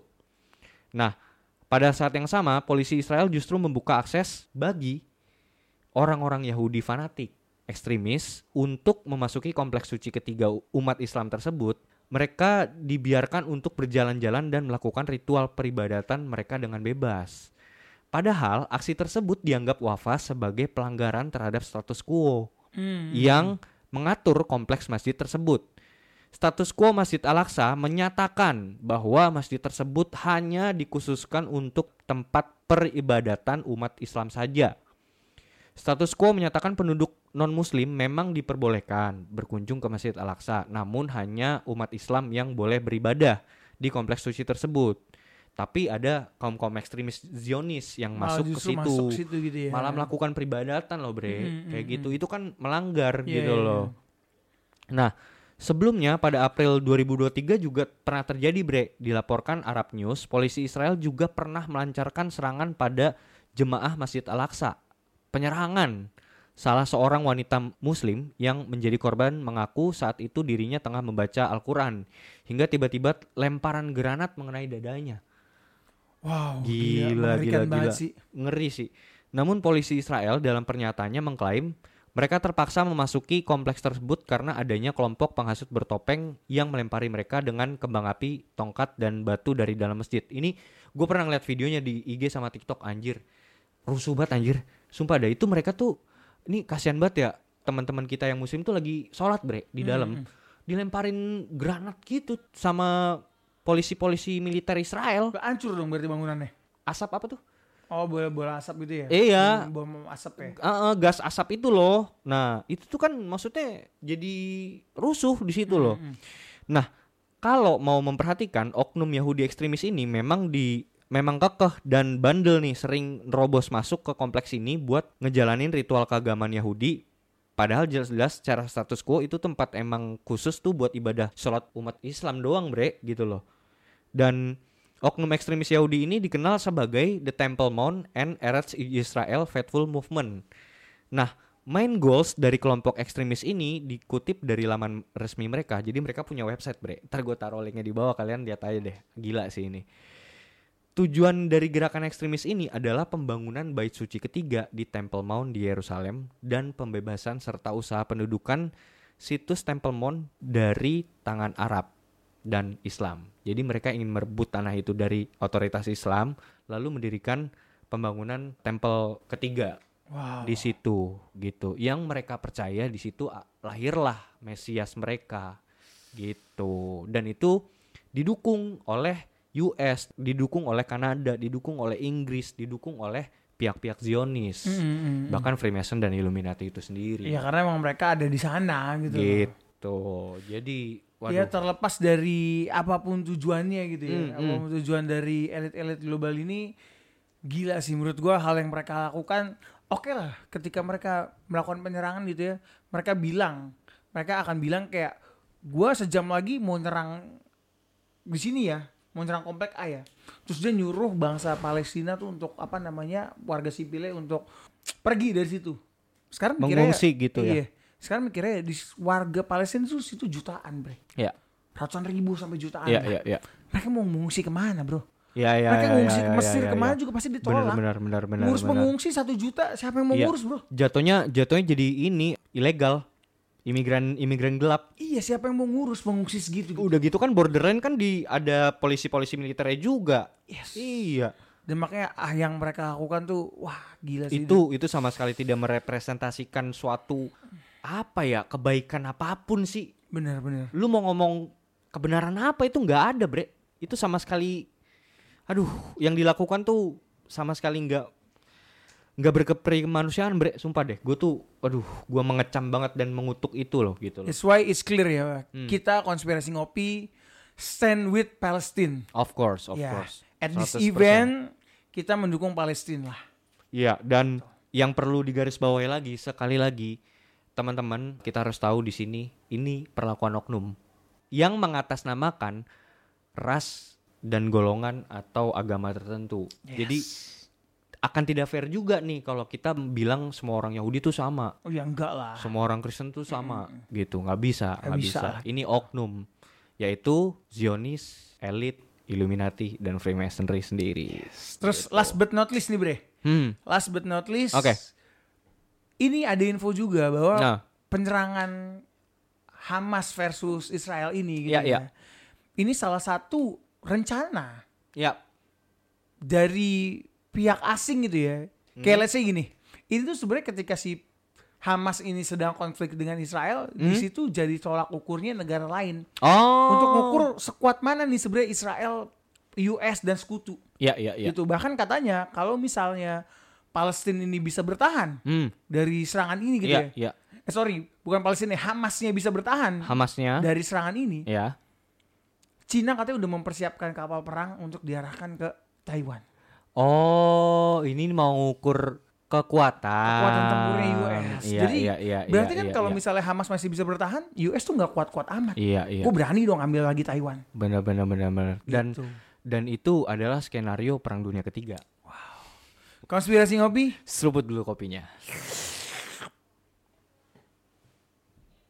Nah, pada saat yang sama, polisi Israel justru membuka akses bagi orang-orang Yahudi fanatik, ekstremis, untuk memasuki kompleks suci ketiga umat Islam tersebut. Mereka dibiarkan untuk berjalan-jalan dan melakukan ritual peribadatan mereka dengan bebas. Padahal aksi tersebut dianggap Wafa sebagai pelanggaran terhadap status quo Hmm. yang mengatur kompleks masjid tersebut. Status quo Masjid Al-Aqsa menyatakan bahwa masjid tersebut hanya dikhususkan untuk tempat peribadatan umat Islam saja. Status quo menyatakan penduduk non-muslim memang diperbolehkan berkunjung ke Masjid Al-Aqsa, namun hanya umat Islam yang boleh beribadah di kompleks suci tersebut. Tapi ada kaum-kaum ekstremis Zionis yang Malah masuk ke situ. masuk situ gitu ya. Malah melakukan peribadatan loh, Bre. Mm, Kayak mm, gitu. Itu kan melanggar Iya, gitu iya, loh. Nah, sebelumnya pada April 2023 juga pernah terjadi, Bre. Dilaporkan Arab News, polisi Israel juga pernah melancarkan serangan pada jemaah Masjid Al-Aqsa. Penyerangan. Salah seorang wanita muslim yang menjadi korban mengaku saat itu dirinya tengah membaca Al-Quran. Hingga tiba-tiba lemparan granat mengenai dadanya. Wow, Gila, gila, gila. sih. Ngeri sih. Namun polisi Israel dalam pernyataannya mengklaim mereka terpaksa memasuki kompleks tersebut karena adanya kelompok penghasut bertopeng yang melempari mereka dengan kembang api, tongkat, dan batu dari dalam masjid. Ini gue pernah ngeliat videonya di IG sama TikTok anjir. Rusuh banget anjir. Sumpah dah itu mereka tuh ini kasihan banget ya teman-teman kita yang muslim tuh lagi sholat bre di dalam. Hmm. Dilemparin granat gitu sama polisi-polisi militer Israel. Hancur dong berarti bangunannya. Asap apa tuh? Oh, bola-bola asap gitu ya? Iya. Bom, bom asap ya? Eh, eh, gas asap itu loh. Nah, itu tuh kan maksudnya jadi rusuh di situ loh. Mm, mm. Nah, kalau mau memperhatikan oknum Yahudi ekstremis ini memang di memang kekeh dan bandel nih sering nerobos masuk ke kompleks ini buat ngejalanin ritual keagamaan Yahudi. Padahal jelas-jelas secara status quo itu tempat emang khusus tuh buat ibadah sholat umat Islam doang bre gitu loh. Dan oknum ekstremis Yahudi ini dikenal sebagai The Temple Mount and Eretz Israel Faithful Movement. Nah main goals dari kelompok ekstremis ini dikutip dari laman resmi mereka. Jadi mereka punya website bre. Ntar gue taruh linknya di bawah kalian lihat aja deh. Gila sih ini Tujuan dari gerakan ekstremis ini adalah pembangunan bait suci ketiga di Temple Mount di Yerusalem dan pembebasan serta usaha pendudukan situs Temple Mount dari tangan Arab dan Islam. Jadi mereka ingin merebut tanah itu dari otoritas Islam lalu mendirikan pembangunan temple ketiga Wow. di situ gitu. Yang mereka percaya di situ ah, lahirlah Mesias mereka gitu. Dan itu didukung oleh US, didukung oleh Kanada, didukung oleh Inggris, didukung oleh pihak-pihak Zionis. Mm, mm, mm. Bahkan Freemason dan Illuminati itu sendiri. Iya karena emang mereka ada di sana gitu. Gitu. Jadi waduh. Ya terlepas dari apa pun tujuannya gitu ya. Hmm, apa pun tujuan dari elit-elit global ini gila sih menurut gua hal yang mereka lakukan oke lah ketika mereka melakukan penyerangan gitu ya. Mereka bilang, mereka akan bilang kayak gua sejam lagi mau nyerang di sini ya, mau nyerang komplek A ya. Terus dia nyuruh bangsa Palestina tuh untuk apa namanya warga sipilnya untuk pergi dari situ. Sekarang mikirnya- Mengungsi gitu ya. Iya. Sekarang mikirnya di warga Palestina itu situ jutaan, bre. Ya. Ratusan ribu sampai jutaan. Iya, Nah, iya, iya. Mereka mau mengungsi ke mana, bro? Ya, ya, Mereka ya, ngungsi ya, ke ya, Mesir ya, ke mana ya. juga pasti ditolak. benar, benar, benar. Ngurus benar. pengungsi satu juta, siapa yang mau Iya. ngurus, bro? Jatuhnya, jatuhnya jadi ini ilegal. Imigran, imigran gelap. Iya, siapa yang mau ngurus pengungsi segitu? gitu? Udah gitu kan borderline kan di ada polisi-polisi militernya juga. Yes. Iya. Dan makanya ah yang mereka lakukan tuh, wah gila sih. Itu itu sama sekali tidak merepresentasikan suatu apa ya kebaikan apa pun sih. Bener-bener. Lu mau ngomong kebenaran apa itu nggak ada bre. Itu sama sekali, aduh, yang dilakukan tuh sama sekali nggak nggak berkemanusiaan bre. Sumpah deh, gue tuh, aduh, gue mengecam banget dan mengutuk itu loh gitu loh. That's why it's clear ya. Hmm. Kita konspirasi ngopi stand with Palestine. Of course, of Ya, course. At this 100%. event kita mendukung Palestina lah. Iya, dan yang perlu digarisbawahi lagi sekali lagi, teman-teman, kita harus tahu di sini ini perlakuan oknum yang mengatasnamakan ras dan golongan atau agama tertentu. Jadi akan tidak fair juga nih kalau kita bilang semua orang Yahudi tuh sama, Oh ya enggak lah. semua orang Kristen tuh sama, gitu. nggak bisa, Nggak bisa bisa. Ini oknum, yaitu Zionis, elit, Illuminati dan Freemasonry sendiri. Terus last but not least nih bre. Hmm, Last but not least. Oke. Ini ada info juga bahwa nah, penyerangan Hamas versus Israel ini gitu Iya, iya. ya. Ini salah satu rencana ya, dari pihak asing gitu ya. Hmm. Kayak let's say gini. Ini tuh sebenarnya ketika si Hamas ini sedang konflik dengan Israel, di Hmm. situ jadi tolak ukurnya negara lain. oh, Untuk mengukur sekuat mana nih sebenarnya Israel, US dan sekutu. Ya, ya, ya. Gitu. Bahkan katanya kalau misalnya Palestina ini bisa bertahan Hmm, dari serangan ini gitu ya, ya. ya. Eh sorry, bukan Palestina, Hamasnya bisa bertahan Hamasnya, dari serangan ini. ya. Cina katanya udah mempersiapkan kapal perang untuk diarahkan ke Taiwan. Oh, ini mau ngukur kekuatan. Kekuatan tempurnya US. Iya, Jadi, iya, iya, Berarti iya, kan iya, kalau iya. misalnya Hamas masih bisa bertahan, US tuh nggak kuat-kuat amat. Iya, iya. Gue berani dong ambil lagi Taiwan. Benar benar benar benar. Dan Gitu. dan itu adalah skenario perang dunia ketiga. konspirasi ngopi Seruput dulu kopinya.